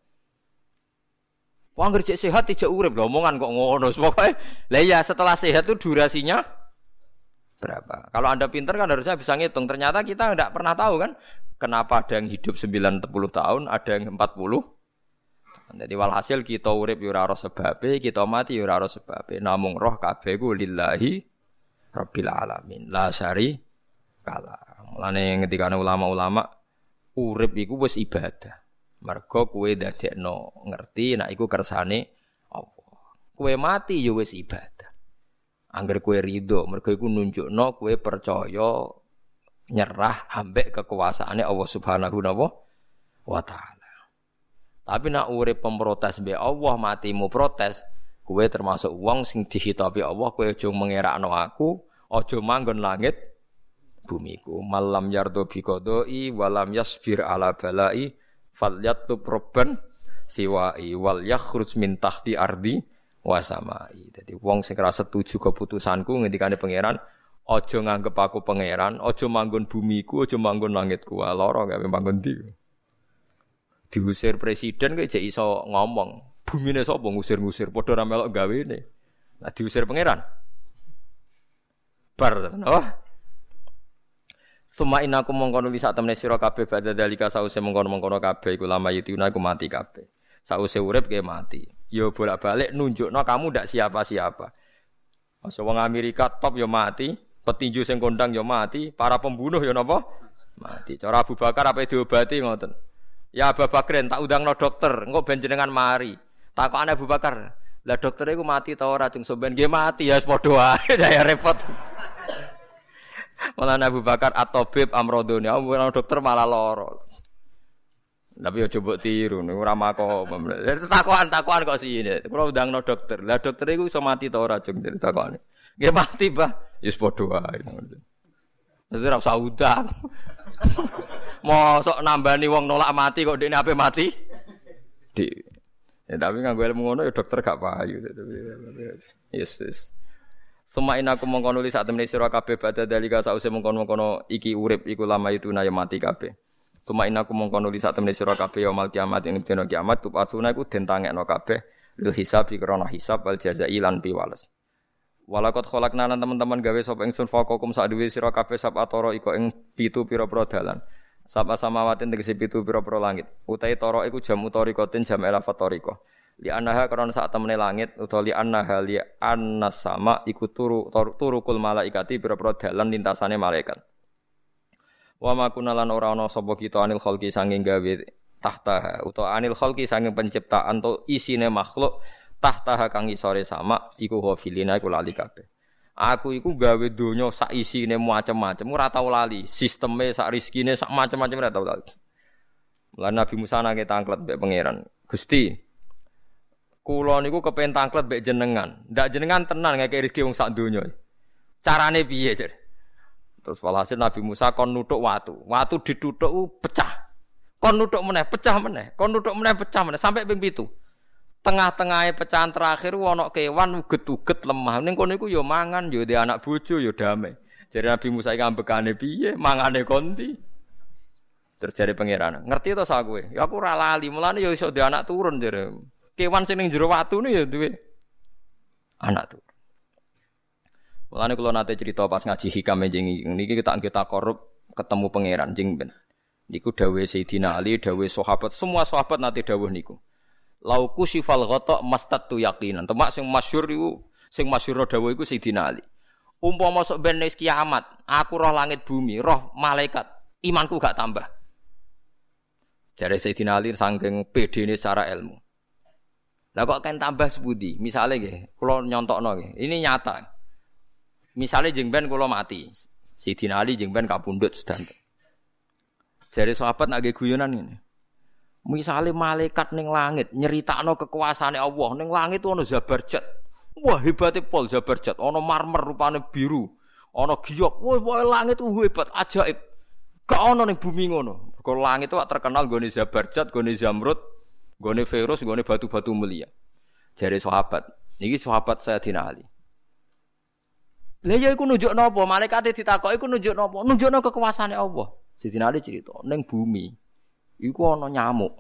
Speaker 1: Wong kerja sehat tidak urip lho, omongan kok ngono. Pokoke lah ya setelah sehat itu durasinya berapa? Kalau Anda pinter kan harusnya bisa ngitung. Ternyata kita tidak pernah tahu kan kenapa ada yang hidup 90 tahun, ada yang 40. Jadi walhasil kita urip yo ora sebabe, kita mati yo ora sebabe. Namung roh kabeh ku lillahi Rabbil alamin. La syari kala. Mulane ketika ulama-ulama urip iku wis ibadah. Mergo kowe dadekno ngerti nek iku kersane kue mati ya wis ibadah. Angger kue ridho, mergo iku nunjukno kue percaya nyerah ambek kekuasaannya Allah Subhanahu wa taala. Tapi nak urip pemprotes be Allah matimu protes, kue termasuk wong sing dihitabi Allah kue aja mengerakno aku, aja manggon langit bumiku. Malam yardo biqadai walam yasbir ala balai falyatub robban siwai wal yakhruj min tahti ardi wasamai. Jadi wong sing ora setuju keputusanku ngendikane pangeran, aja nganggep aku pangeran, aja manggon bumiku, aja manggon langitku. Lara gawe manggon ndi. Diusir presiden kok jek iso ngomong. Bumine sapa ngusir-ngusir padha ra melok gawene. Nah diusir pangeran. Bar oh. Suma inaku mongkono li sak temne sira kabeh badha dalika sause mongkono-mongkono kabeh iku lama yutuna iku mati kabeh. Sause urip ke mati. Yo bolak-balik nunjukno kamu ndak siapa-siapa. Masa wong Amerika top yo mati, petinju sing kondang yo mati, para pembunuh yo napa? Mati. Cara Abu Bakar apa diobati ngoten. Ya Abu Bakrin tak undangno dokter, engko ben jenengan mari. Takokane Abu Bakar, lah dokter iku mati ta ora cung sampean mati ya padha wae saya repot. Malah Abu Bakar atau Bib Amrodoni, aku dokter malah loro. Tapi ya coba tiru, nih ora mako. Takuan takuan kok sih ini. Kalau udah no dokter, lah dokter itu bisa mati tau ora dari takuan. Gak mati bah, Yus podo ae. Jadi ora usah udang. Mosok nambani wong nolak mati kok dekne ape mati? Di. Ya tapi nganggo ilmu ngono ya dokter gak payu. Yes, yes. Suma aku mongko nulis sak temene sira kabeh badha dalika sause mongkon-mongkono iki urip iku lama itu na mati kabeh. Suma aku mongko nulis sak temene sira kabeh yaumul kiamat ing dina kiamat tu pasuna iku den tangekno kabeh lil hisab krana hisab wal jazai lan piwales. Walakot kholakna lan teman-teman gawe sapa ingsun fakokum sak duwe sira kabeh sab atoro iko ing pitu pira-pira dalan. Sapa samawatin tegese pitu pira-pira langit. Utai toro iku jam utorikotin jam elafat toriko li anaha karena saat temene langit utawa li anaha li annas sama iku turu turukul malaikati pira-pira dalan lintasane malaikat. Wa ma kunalan ora ana sapa kita anil khalqi sanging gawe tahta utawa anil khalqi sanging penciptaan to isine makhluk tahta kang isore sama iku hafilina iku lali kabeh Aku iku gawe donya sak isine macam-macam ora tau lali, sisteme sak rezekine sak macam-macam ora tau lali. Lan Nabi Musa nangke tangklet mbek pangeran. Gusti, Kulo niku kepen tangklet mbek jenengan. Ndak jenengan tenan ngeke rezeki wong sak donya. Carane piye, Jar? Terus walhasil Nabi Musa kon nutuk watu. Watu ditutuk pecah. Kon nutuk meneh, pecah meneh. Kon nutuk meneh, pecah meneh sampai ping 7. Tengah-tengahnya pecahan terakhir wono kewan uget-uget lemah. Ning kono iku ya mangan, ya di anak bojo, ya damai. Jadi Nabi Musa iki ambekane piye? Mangane konti. Terus jare pangeran, ngerti to sak kowe? Ya aku ora lali, mulane ya iso di anak turun jare kewan sing ning jero nih ya duwe anak tuh. Mulane kula nate cerita pas ngaji hikam jeng niki kita kita korup ketemu pangeran jeng ben. Niku dawe Sayyidina Ali, dawe sahabat, semua sahabat nate dawuh niku. Lauku sifal ghatak mastatu yaqinan. Temak sing masyhur iku sing masyhur dawuh iku Sayyidina Ali. Umpama masuk ben kiamat, aku roh langit bumi, roh malaikat, imanku gak tambah. Jadi Sayyidina Ali saking ini secara ilmu. Lah kok kan tambah sebudi. Misalnya nggih, kula nyontokno nggih. Ini nyata. Misalnya jeng ben kula mati. Sidina Ali jeng ben sedanten. Jare sahabat nak guyonan ini. Misalnya malaikat ning langit nyeritakno kekuasaane Allah ning langit ono Zabarjat. Wah hebatnya pol Zabarjat, ono marmer rupane biru, ono giok. Wah, wah langit itu hebat, ajaib. Gak ono ning bumi ngono. Kalau langit itu terkenal gone Zabarjat, gone Zamrud, Gone virus, gone batu-batu mulia. Jari sahabat. Niki sahabat saya Dina Ali. Ya iku nunjuk napa? Malaikat ditakoki iku nunjuk napa? Nunjukno kekuasaane Allah. Sidina Ali cerita, ning bumi iku ana nyamuk.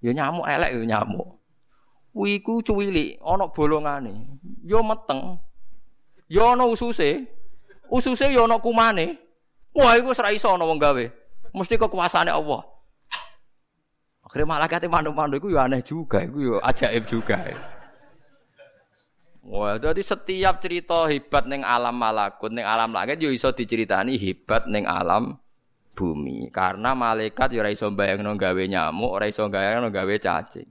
Speaker 1: Ya nyamuk elek ya nyamuk. Kuwi iku cuwili, ana bolongane. Ya meteng. Ya ana ususe. Ususe ya ana kumane. Wah iku ora iso ana wong gawe. Mesti kekuasaane Allah. Akhirnya malaikat mandu-mandu itu ya aneh juga, itu ya ajaib juga. Wah, jadi setiap cerita hebat neng alam malakut, neng alam langit yo iso diceritani hebat neng alam bumi. Karena malaikat yo ora iso bayangno gawe nyamuk, ora iso bayangno gawe cacing.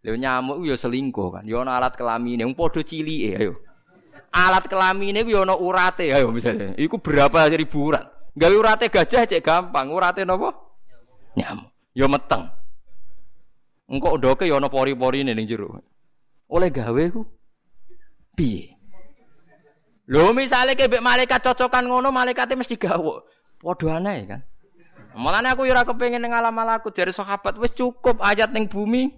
Speaker 1: Lho nyamuk yo selingkuh kan. Yo ana alat kelamine wong padha cilike ayo. Alat kelamine yo ana urate ayo misalnya. Iku berapa ribu urat. Gawe urate gajah cek gampang. Urate napa? Nyamuk. Yo meteng. Engko ndoke yo ana pori-porine ning jero. Oleh gawe ku piye? Lho misale kebek malaikat cocokan ngono malaikate mesti gawok. Padha aneh kan. Mulane aku yo ora kepengin ning alam malakut dari sahabat wis cukup ayat ning bumi.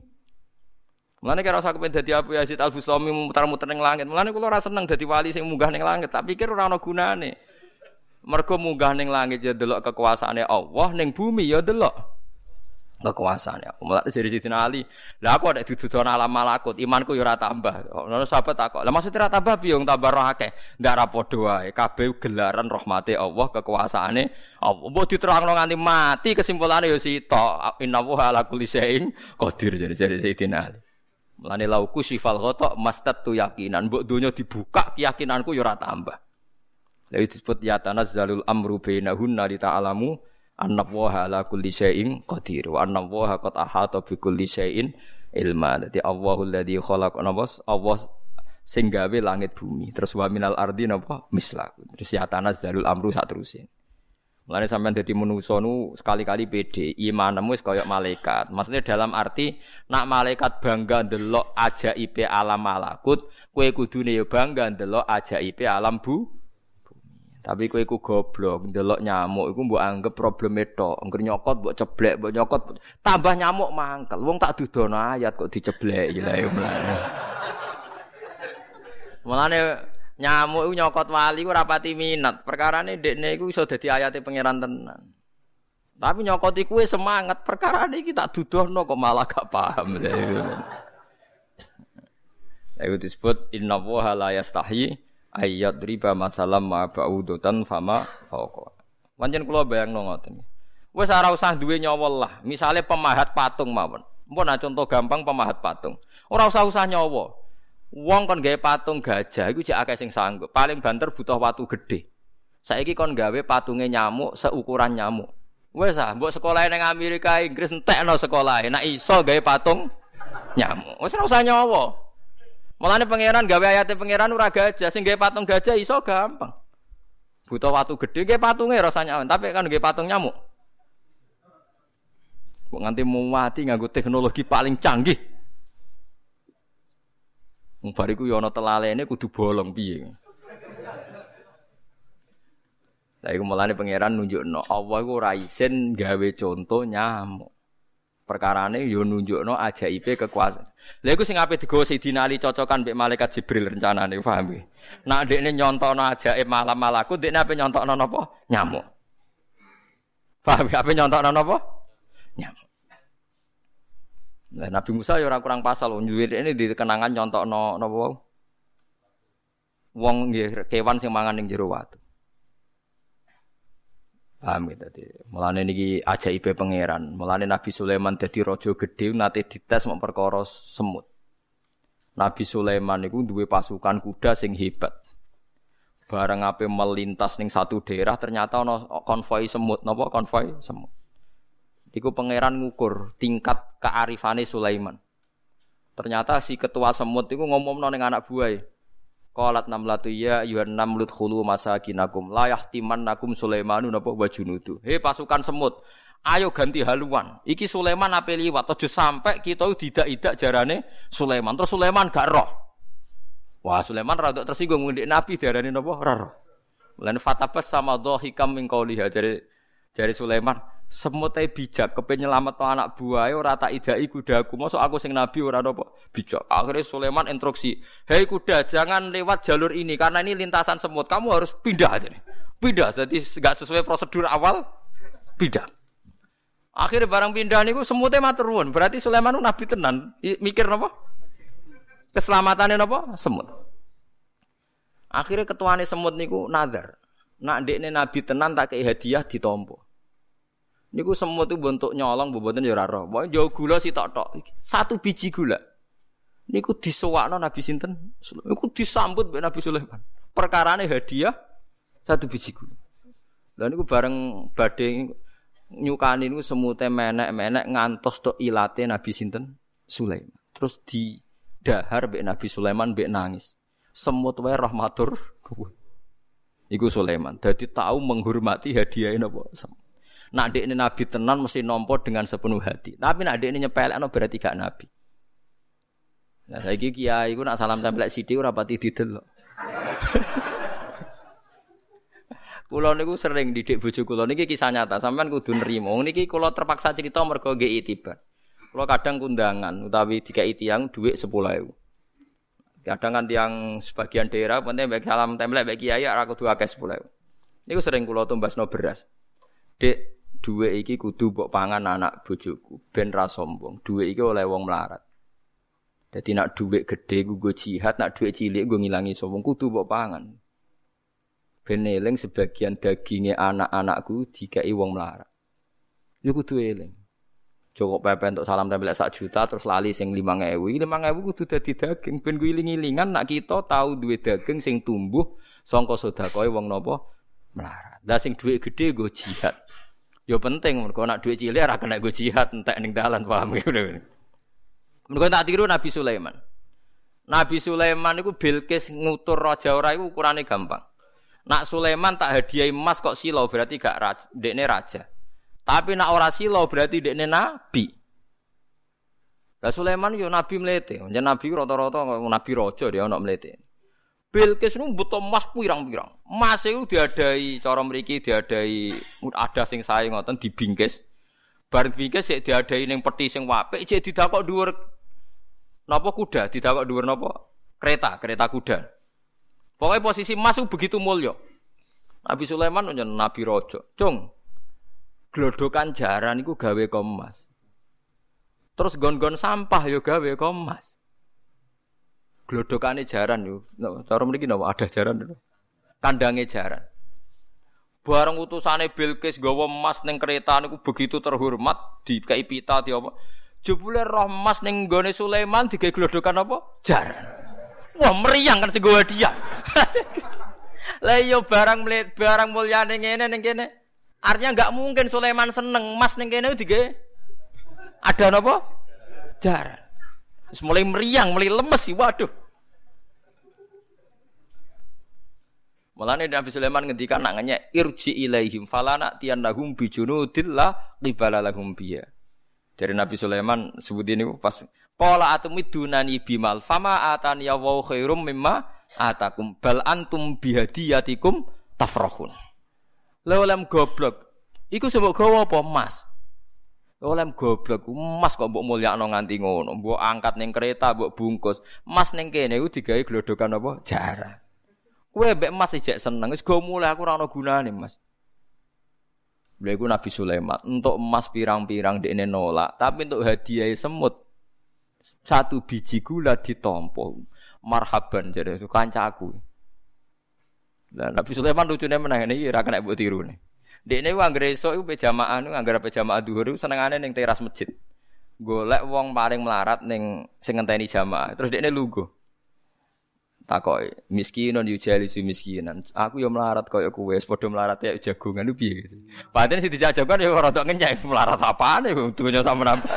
Speaker 1: Mulane kira usah kepen dadi Abu Yazid Al Bustami muter-muter ning langit. Mulane kula ora seneng dadi wali sing munggah ning langit, tak pikir ora ana gunane. Mergo munggah ning langit ya delok kekuasaane Allah, ning bumi ya delok kekuasaane aku. Mulane dari Sidina Ali, lah aku ada didudon alam malakut, imanku ya ora tambah. Ono sahabat takok, lah maksudnya ora tambah piye tambah roh akeh? Ndak ra padha wae, gelaran rahmate Allah, kekuasaane Allah. Mbok diterangno nganti mati kesimpulane ya sita. Innallaha ala kulli qadir jadi dari Sidina Ali. Mulane lauku sifal ghata mastatu yakinan, mbok donya dibuka keyakinanku ya ora tambah. Lalu disebut ya tanazzalul amru bainahunna li ta'alamu anna wa ala kulli syai'in qadir wa anna wa qad ahata bi kulli syai'in ilma. Dadi Allahul ladzi khalaq nabas Allah sing gawe langit bumi. Terus wa minal ardi napa mislah. Terus ya tanazzalul amru sak terusin. Mulane sampean dadi manusa nu sekali-kali pede, imanmu wis kaya malaikat. Maksudnya dalam arti nak malaikat bangga ndelok ajaib alam malakut, kowe kudune ya bangga ndelok ajaib alam bu. Tapi kowe iku goblok, ndelok nyamuk iku mbok anggap problem tok. Engger nyokot mbok ceblek, mbok nyokot tambah nyamuk mangkel. Wong tak dudono ayat kok diceblek gila ya mulane. Mulane Nyamuk iku nyokot wali ku rapati minat. Perkarane ndekne iku iso dadi ayate pangeran tenan. Tapi nyokoti kuwe semangat perkara ini kita dudohno kok malah gak paham. Itu disebut inna woha la yastahi ayat riba masalam ma ba'udutan fama fauqa. Pancen kula bayangno ngoten. Wes ora usah duwe nyawa lah. Misale pemahat patung mawon. Mpun contoh gampang pemahat patung. Ora usah usah nyawa. Wong kon gawe patung gajah iku jek akeh sing sanggup. Paling banter butuh watu gede. Saiki kon gawe patunge nyamuk seukuran nyamuk. Wes ah, mbok sekolah ning Amerika Inggris entekno sekolah. Nek iso gawe patung nyamuk. Wes ora usah nyawa. Mulane pangeran gawe ayate pangeran ora gajah, sing gawe patung gajah iso gampang. Butuh watu gede gawe patunge rasanya, tapi kan gawe patung nyamuk. Kok nganti mau mati nganggo teknologi paling canggih. Wong bariku ya ana telalene kudu bolong piye. Lah iku mulane pangeran nunjukno Allah iku ora isin gawe conto nyamuk. Perkarane yo nunjukno ajaibe kekuasaan. Lha iku sing ape digawa Ali cocokan mbek malaikat Jibril rencanane paham nggih. Nak ndekne nyontono ajaib malam malaku ndekne ape nyontokno napa? Nyamuk. Paham ape nyontokno napa? Nyamuk. Nah, Nabi Musa ya orang kurang pasal, nyuwir ini di kenangan nyontok no no wow. Wong kewan sing mangan ning jero watu. Paham gitu tadi. Mulane niki ipe pangeran. Mulane Nabi Sulaiman dadi raja gedhe nate dites perkara semut. Nabi Sulaiman niku duwe pasukan kuda sing hebat. Barang ape melintas ning satu daerah ternyata konvoi semut, napa konvoi semut. Iku pangeran ngukur tingkat kearifane Sulaiman. Ternyata si ketua semut itu ngomong ning anak buah. Qalat namlatu ya yuhan namlut khulu masakinakum la yahtimannakum Sulaimanu napa wa junudu. He pasukan semut, ayo ganti haluan. Iki Sulaiman ape liwat aja sampai kita tidak-tidak jarane Sulaiman. Terus Sulaiman gak roh. Wah, Sulaiman rada tersinggung ngendik Nabi diarani napa? Ora roh. Lan fatabas sama dhahikam min qauliha jare jare Sulaiman, semut ae bijak kepen nyelamet anak buahe ora tak idai kudaku mosok aku sing nabi ora apa? Bijak. Akhirnya Sulaiman instruksi hei kuda jangan lewat jalur ini karena ini lintasan semut. Kamu harus pindah aja nih. Pindah jadi nggak sesuai prosedur awal pindah. Akhirnya barang pindah niku semutnya matur nuwun. Berarti Sulaiman nabi tenan. Mikir napa? Keselamatannya napa? Semut. Akhirnya ketuane semut niku nazar. Nak dekne nabi tenan tak kei hadiah ditompo Niku semut itu bentuk nyolong mboten ya ora roh. Jauh gula si tok-tok. Satu biji gula. Niku disewakno Nabi sinten? Niku disambut mbek Nabi Sulaiman. Perkarane hadiah satu biji gula. Lah niku bareng badhe nyukani niku semute menek-menek ngantos tok ilate Nabi sinten? Sulaiman. Terus di dahar mbek Nabi Sulaiman mbek nangis. Semut wae rahmatur Iku Sulaiman. Jadi tahu menghormati hadiah napa semut. Nak dek ini nabi tenan mesti nompo dengan sepenuh hati. Tapi nak dek ini nyepelek berarti gak nabi. Nah saya kiai, aku nak salam tempel sidik ora pati didelok. Kulo niku sering didik bojo kulo niki kisah nyata, sampean kudu nrimo. Niki kulo terpaksa cerita mergo nggih itibar. Kulo kadang kundangan utawi dikai tiyang dhuwit 10.000. Kadang kan tiang sebagian daerah penting baik salam template baik kiai ora kudu akeh 10.000. Niku sering kulo tumbasno beras. Dek, dhuwit iki kudu mbok pangan anak bojoku ben ra sombong. Dhuwit iki oleh wong melarat. Jadi nak dhuwit gede gue jihad, nak dhuwit cilik gue ngilangi sombong kudu mbok pangan. Ben eling sebagian dagingnya anak-anakku dikai wong melarat. Yo kudu eling. Joko pepe untuk salam tempel sak juta terus lali sing lima ngewu. Lima ngewu kudu dadi daging. Ben gue iling-ilingan nak kita tahu duwe daging sing tumbuh songko sodakoi wong nopo melarat. Lah sing gede gue jihad. Yo penting mergo nak duit cilik ora kena gue jihad entek ning dalan paham ya. Mergo tak tiru Nabi Sulaiman. Nabi Sulaiman itu Bilqis ngutur raja ora iku ukurane gampang. Nak Sulaiman tak hadiah emas kok silau berarti gak raja, dekne raja. Tapi nak ora silau berarti dekne nabi. Lah Sulaiman yo nabi melete, jan nabi rata-rata nabi raja dia ono melete. Bilqis nu butuh emas pirang-pirang. Emas itu diadai cara mriki diadai ada sing sae ngoten dibingkis. Bareng bingkis sik diadai ning peti sing apik cek didakok dhuwur napa kuda, didakok dhuwur napa kereta, kereta kuda. Pokoknya posisi emas itu begitu mulia. Nabi Sulaiman nanya Nabi Rojo. Cung, glodokan jaran itu gawe kemas. Terus gon-gon sampah yo gawe kemas. Glodokane jaran yo. No, cara mriki napa ada jaran. Kandange jaran. Bareng utusane Bilqis gawa emas ning kereta niku begitu terhormat dikai pita di apa. Jebule roh emas ning gone Sulaiman digawe glodokan apa? Jaran. Wah meriang kan sego dia. Lah iya barang melihat barang mulia ning ngene ning kene. Artinya enggak mungkin Sulaiman seneng mas ning kene dige ada napa? Jar. Wis mulai meriang, mulai lemes sih. Waduh. Mulane Nabi Sulaiman ngendikan nak ngenyek irji ilaihim falana tiyanahum bijunudillah qibala lahum biya. Dari Nabi Sulaiman sebut ini pas Qala atumidunani bimal fama atani ya wa khairum mimma atakum bal antum bihadiyatikum tafrahun. Lha goblok. Iku sebab gawa apa emas? Olem goblok, emas kok mbok mulyakno nganti ngono. Mbok angkat ning kereta, mbok bungkus. Emas ning kene iku digawe glodokan apa? Jarang. Kowe mbek emas ijek seneng, wis mulai aku ora ono gunane, Mas. Lha iku Nabi Sulaiman, untuk emas pirang-pirang dekne nolak, tapi untuk hadiah semut satu biji gula ditompo marhaban jadi itu kancaku Lah Nabi Sulaiman lucunya menang ini ora kena mbok tiru nih. Dekne ku anggere esuk iku pejamaah nu anggere dhuwur iku senengane ning teras masjid. Golek wong paling melarat ning sing jamaah. Terus dekne lugu. Takoki, miskinon yujali si miskinan. Aku yo melarat koyo kowe, padha melarat ya jagongan ku piye. Padahal sing dijajakan yo rada ngenyek melarat apane dunya sama nambah.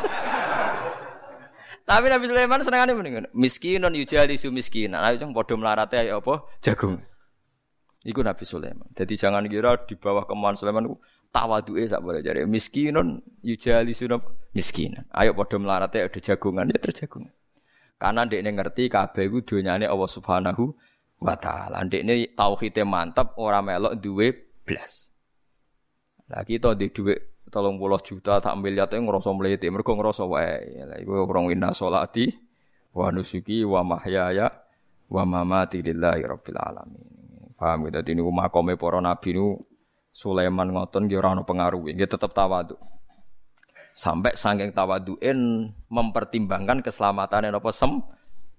Speaker 1: Tapi Nabi Sulaiman senengane mendingan miskinun yujali su miskinan. Ayo cung padha melarate ayo apa? Jagung. Iku Nabi Sulaiman. Jadi jangan kira di bawah kemauan Sulaiman tawaduke sak boleh jare miskinun yujali su miskinan. Ayo padha melarate ada jagungan ya terjagung. Karena ndekne ngerti kabeh iku donyane Allah Subhanahu wa taala. Ndekne tauhide mantap ora melok duwe blas. Lah kita di tolong puluh juta tak miliar itu ngerasa meliti mereka ngerasa wae. Lah iku orang wina solati wa nusuki wa mahyaya wa mamati lillahi rabbil alamin. Paham gitu ini makome para nabi nu Sulaiman ngoton dia orang pengaruh. Dia tetap tawadu sampai saking tawaduin mempertimbangkan keselamatan apa sem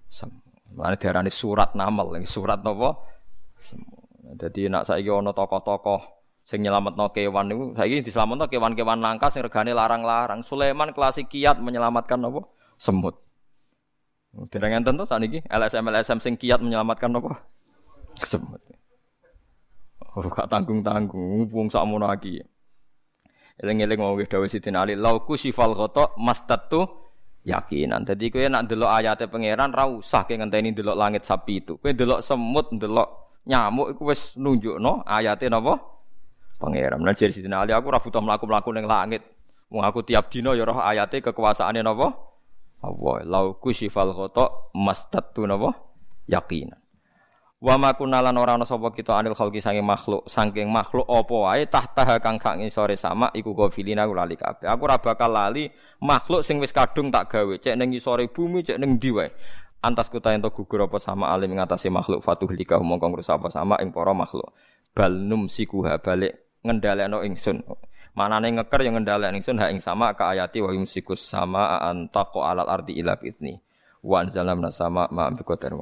Speaker 1: sem mana diarani surat namal surat apa jadi nak saya ono tokoh-tokoh sing nyelametno kewan niku saiki diselametno kewan-kewan langka sing regane larang-larang. Sulaiman klasik kiat menyelamatkan apa? Semut. Dereng enten to sakniki LSM LSM sing kiat menyelamatkan apa? Semut. Oh, gak tanggung-tanggung, wong sakmono iki. Eling-eling mau wis dawuh Sidin Ali, lauku sifal ghata mastatu yakinan. Jadi kowe nak ndelok ayate pangeran ra usah ke ngenteni ndelok langit sapi itu. Kowe ndelok semut, ndelok nyamuk iku wis nunjukno ayate napa? Pangeran. Nah jadi Sidina Ali aku ora butuh mlaku-mlaku ning langit. Wong aku tiap dina ya roh ayate kekuasaane napa? Allah. Lau kusyifal khata mastattu napa? Yakinan. Wa ma kunalan ora ana sapa kita anil khalqi saking makhluk, saking makhluk apa wae tahta kang kang sore sama iku gofilina aku lali kabeh. Aku ora bakal lali makhluk sing wis kadung tak gawe, cek ning ngisore bumi, cek ning ndi wae. Antas kuta ento gugur apa sama alim ngatasi makhluk fatuh lika mongko ngrusak apa sama ing para makhluk. Bal num sikuha balik ngendhalekno ingsun. Manane ngeker yang ngendhalekno ingsun ha ing sama ka ayati wa yumsikus sama antaqo alal ardi ila fitni. Wa anzalna sama ma bi qadir